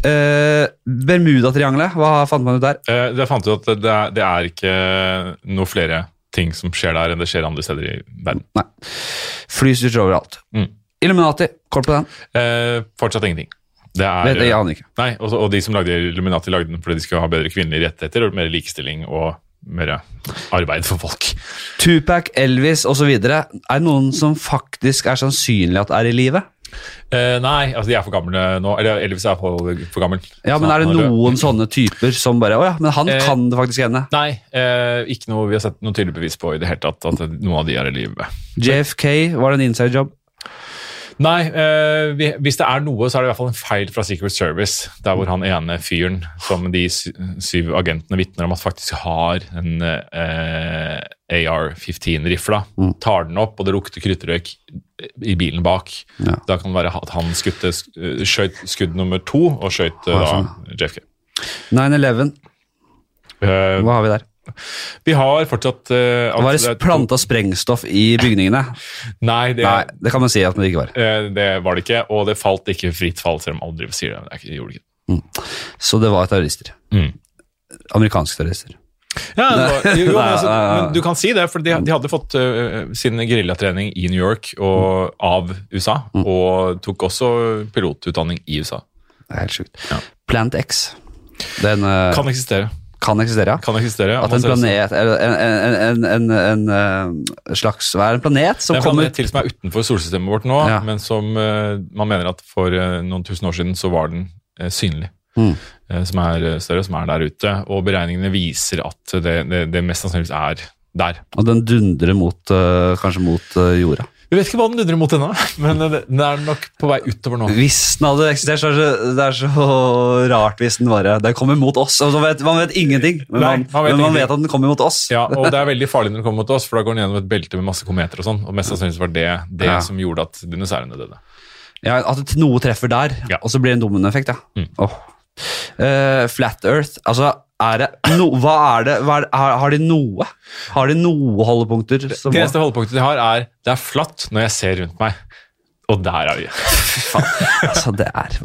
A: Eh, Bermudatriangelet, hva fant man ut der?
B: Eh, Jeg fant ut at det er, det er ikke noe flere ting som skjer der enn det skjer andre steder i verden.
A: Nei. Flystyrt overalt.
B: Mm.
A: Illuminati, kort på den.
B: Eh, fortsatt ingenting. Det er,
A: Vet, jeg aner ikke.
B: Nei, og, og de som lagde Illuminati, lagde den fordi de skulle ha bedre kvinnelige rettigheter og mer likestilling og mer arbeid for folk.
A: Tupac, Elvis osv. Er det noen som faktisk er sannsynlig at er i live?
B: Eh, nei, altså de er for gamle nå. Eller Elvis er for, for gammel.
A: Ja, men er det noen sånne typer som bare Å ja, men han
B: uh,
A: kan det faktisk hende.
B: Nei, uh, ikke noe vi har sett noe tydelig bevis på i det hele tatt at noen av de er i live.
A: JFK, var det en inside job?
B: Nei, vi, hvis det er noe, så er det i hvert fall en feil fra Secret Service. Der hvor han ene fyren som de syv agentene vitner om at faktisk har en eh, AR-15-rifla,
A: Mm.
B: tar den opp, og det lukter kruttrøyk i bilen bak.
A: Ja.
B: Da kan det være at han skutte, skjøt skudd nummer to og skjøt da
A: sånn.
B: JFK.
A: 9-11,
B: Eh,
A: hva har vi der?
B: vi har fortsatt uh,
A: Var
B: det
A: det planta sprengstoff i bygningene? <laughs>
B: Nei, det,
A: Nei, det kan man si at det ikke var.
B: eh, det var det ikke, og det falt ikke fritt fall, selv om alle sier det. det. ikke- det gjorde det Mm.
A: Så det var terrorister.
B: Mm.
A: Amerikanske terrorister.
B: Ja, var, jo, altså, men du kan si det, for de, de hadde fått uh, sin geriljatrening i New York og, av USA,
A: Mm.
B: og tok også pilotutdanning i USA.
A: Det er helt sjukt.
B: Ja.
A: Plant X. Den uh,
B: Kan eksistere.
A: kan eksistere, ja.
B: Kan eksistere.
A: At en planet eller en, en, en, en, en eh, slags Hva er en planet som
B: Det er en
A: kommer
B: planet til som er utenfor solsystemet vårt nå,
A: Ja.
B: men som uh, man mener at for noen tusen år siden så var den synlig.
A: Mm.
B: Eh, som er eh, større, som er der ute. Og beregningene viser at det, det, det mest sannsynligvis er der.
A: Og den dundrer mot, eh, kanskje mot jorda.
B: Vi vet ikke hva den dundrer mot ennå, <laughs> men den er nok på vei utover nå.
A: Hvis den hadde eksistert, så er det, så- det er så rart hvis den bare Den kommer mot oss. Altså, man, vet, man vet ingenting, men,
B: Nei,
A: man,
B: man vet
A: men man vet at den kommer mot oss.
B: Ja, og det er veldig farlig når den kommer mot oss, for da går den gjennom et belte med masse kometer og sånn, og mest sannsynligvis var det det
A: Ja.
B: som gjorde at dinosaurene døde.
A: Ja, At noe treffer der,
B: Ja.
A: og så blir det en dominoeffekt. Ja.
B: Mm.
A: Åh. Eh, flat Earth, altså er det no, Hva er det? Hva er, har, har de noe? Har de noe holdepunkter? Som
B: Det eneste holdepunktet de har, er det er flatt når jeg ser rundt meg. Og der er vi. <laughs>
A: altså, det er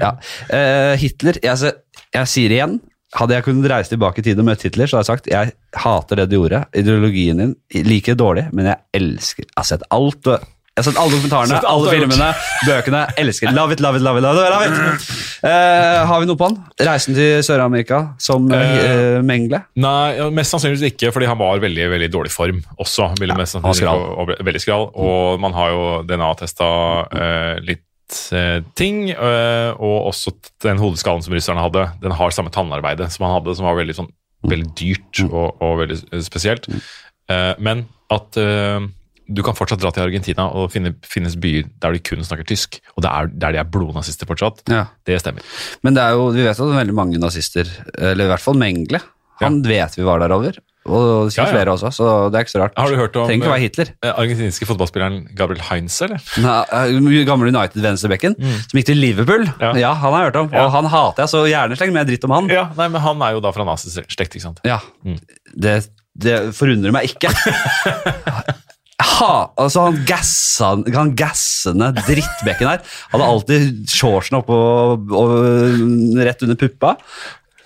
A: ja. uh, Hitler jeg, altså, jeg sier igjen. Hadde jeg kunnet reise tilbake i tid og møtt Hitler, så hadde jeg sagt jeg hater det du gjorde. Ideologien din liker dårlig, men jeg elsker Jeg har sett alt. Jeg har sett alle dokumentarene,
B: alt
A: alle filmene, bøkene. Elsker Love it, love it, love it. love it, love it. Uh, har vi noe på han? Reisen til Sør-Amerika som uh, Mengle?
B: Nei, Mest sannsynligvis ikke, fordi han var veldig veldig dårlig form også. Ville mest sannsynligvis
A: skral.
B: og- og veldig skral, Og man har jo DNA-testa uh, litt ting. og også den hodeskallen som russerne hadde, den har samme tannarbeidet som han hadde, som var veldig, sånn, veldig dyrt og, og veldig spesielt. Eh, men at du kan fortsatt dra til Argentina og finne, finnes byer der de kun snakker tysk, og det er, der de er blodnazister fortsatt.
A: Ja.
B: Det stemmer.
A: Men det er jo, vi vet at det er veldig mange nazister, eller i hvert fall Mengle. Han vet vi var der over. Og det
B: Ja, ja.
A: flere også, så det er ikke så rart.
B: Har du hørt om
A: Trenger ikke være Hitler.
B: eh, argentinske fotballspilleren Gabriel Heinz, eller?
A: Nei, eh, gamle United-venstrebekken, som gikk til Liverpool. Ja.
B: Mm. Ja.
A: han har jeg hørt om.
B: Ja.
A: Og han hater jeg, så gjerne sleng mer dritt om han.
B: Ja, nei, men Han er jo da fra nazislekt, ikke sant?
A: Ja,
B: Mm.
A: det, det forundrer meg ikke. <laughs> Ha, altså han, gassa, han gassende drittbekken her hadde alltid shortsen oppå rett under puppa,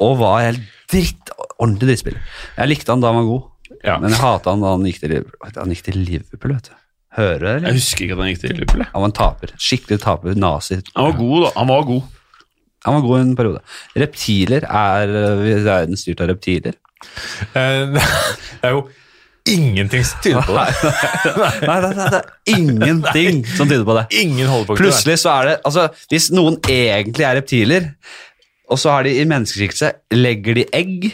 A: og var helt dritt, ordentlig drittspiller. Jeg likte han da han var god,
B: Ja.
A: men jeg hata han da han gikk til, Liverpool. han gikk til Liverpool. vet du. Hører det, eller?
C: Jeg husker ikke at han gikk til Liverpool. jeg.
A: Han var en taper. Skikkelig taper. Nazi.
C: Han var god, da. Han var god.
A: Han var god en periode. Reptiler er øh, verden styrt av reptiler.
B: Uh, <laughs> Det er jo ingenting som tyder på det.
A: Nei, nei, nei, det er ingenting som tyder på det.
B: Ingen holdepunkter. der.
A: Plutselig så er det Altså, hvis noen egentlig er reptiler, og så har de i menneskeskikkelse Legger de egg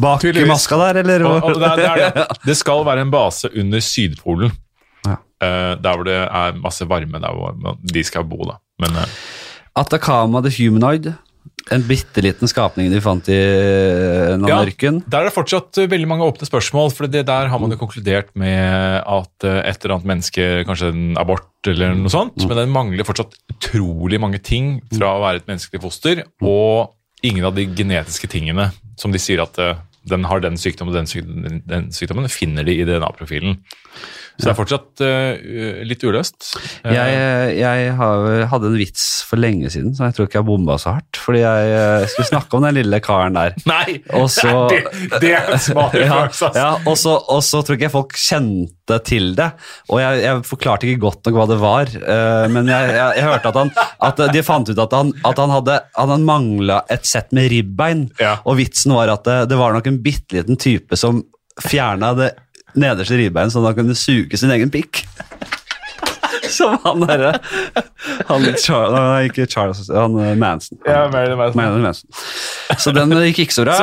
A: bak
B: i
A: maska der, eller?
B: Og, og det, er, det, er det. <laughs> det skal være en base under Sydpolen.
A: Ja.
B: Eh, der hvor det er masse varme, der hvor de skal bo. da. Men uh,
A: Atacama the Humanoid. En bitte liten skapning de fant i Nanørken.
B: Ja. Der er det fortsatt eh, veldig mange åpne spørsmål. for det Der har man jo konkludert med at eh, et eller annet menneske, kanskje en abort eller noe sånt, men den mangler fortsatt utrolig mange ting fra å være et menneskelig foster, og ingen av de genetiske tingene som de sier at eh, den har den sykdommen og den sykdommen, den sykdommen, finner de i DNA-profilen. Så det er fortsatt uh, litt uløst. Eh,
A: Jeg, jeg har, hadde en vits for lenge siden, så jeg tror ikke jeg bomba så hardt. Fordi jeg eh, skulle snakke om den lille karen der. <laughs>
B: Nei!
A: Og så- <laughs>
B: det, det er en smak <laughs>
A: ja,
B: flaks,
A: ja, og, så, og så tror ikke jeg folk kjente til det. Og jeg, jeg forklarte ikke godt nok hva det var. uh, men jeg, jeg, jeg hørte at, han, at de fant ut at han, at han hadde, han mangla et sett med ribbein.
B: Ja.
A: Og vitsen var at det, det var nok en bitte liten type som fjerna det nederste ribbein, at han kunne suge sin egen pikk. <laughs> Som han derre han, Char- Nei, Ikke Charles, han Manson. Manson.
B: Ja, Marilyn Manson.
A: Marilyn Manson. Så den eh, gikk ikke så bra. <laughs>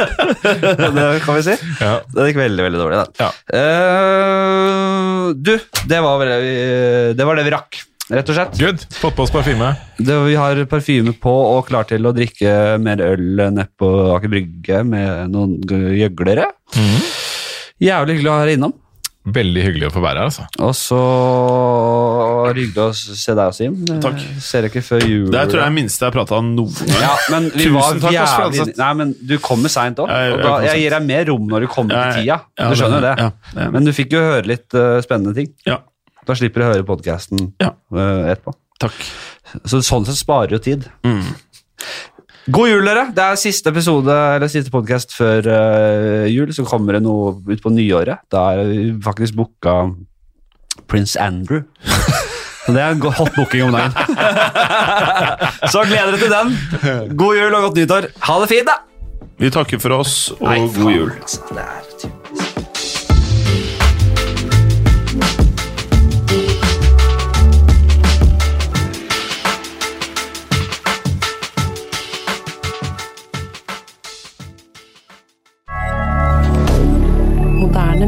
A: Det kan vi si.
B: Ja.
A: Det gikk veldig veldig dårlig. Da.
B: Ja.
A: Uh, du, det var, eh, det var det vi rakk, rett og slett.
B: Good. Fått på oss parfyme.
A: Det, vi har parfyme på og klar til å drikke mer øl nede på Aker Brygge med noen gjøglere. Jævlig hyggelig å ha deg innom.
B: Veldig hyggelig å få være her, altså.
A: Og så hyggelig å se deg og Sim.
C: Takk.
A: Ser deg ikke før jul.
C: Det er, tror jeg er minste jeg har prata om noen gang.
A: Ja, men vi
C: Tusen
A: var
C: takk,
A: jævlig
C: at-
A: Nei, men du kommer seint òg.
C: Jeg- jeg
A: jeg gir deg mer rom når du kommer
C: Ja,
A: til tida.
C: ja,
A: Du skjønner det.
C: ja, det er-
A: Men du fikk jo høre litt uh, spennende ting.
C: Ja,
A: Da slipper du å høre podkasten
C: Ja.
A: etterpå.
C: takk.
A: Så sånn sett sparer jo tid.
C: Mm.
A: God jul, dere! Det er siste episode, eller siste podkast før uh, jul. Så kommer det noe ut på nyåret. Da er vi faktisk booka Prince Andrew. <laughs> Så det er en hot booking om dagen. <laughs> så gleder dere til den. God jul og godt nyttår. Ha det fint, da!
C: Vi takker for oss, og
A: Nei,
C: god
A: faen,
C: jul.
A: Altså,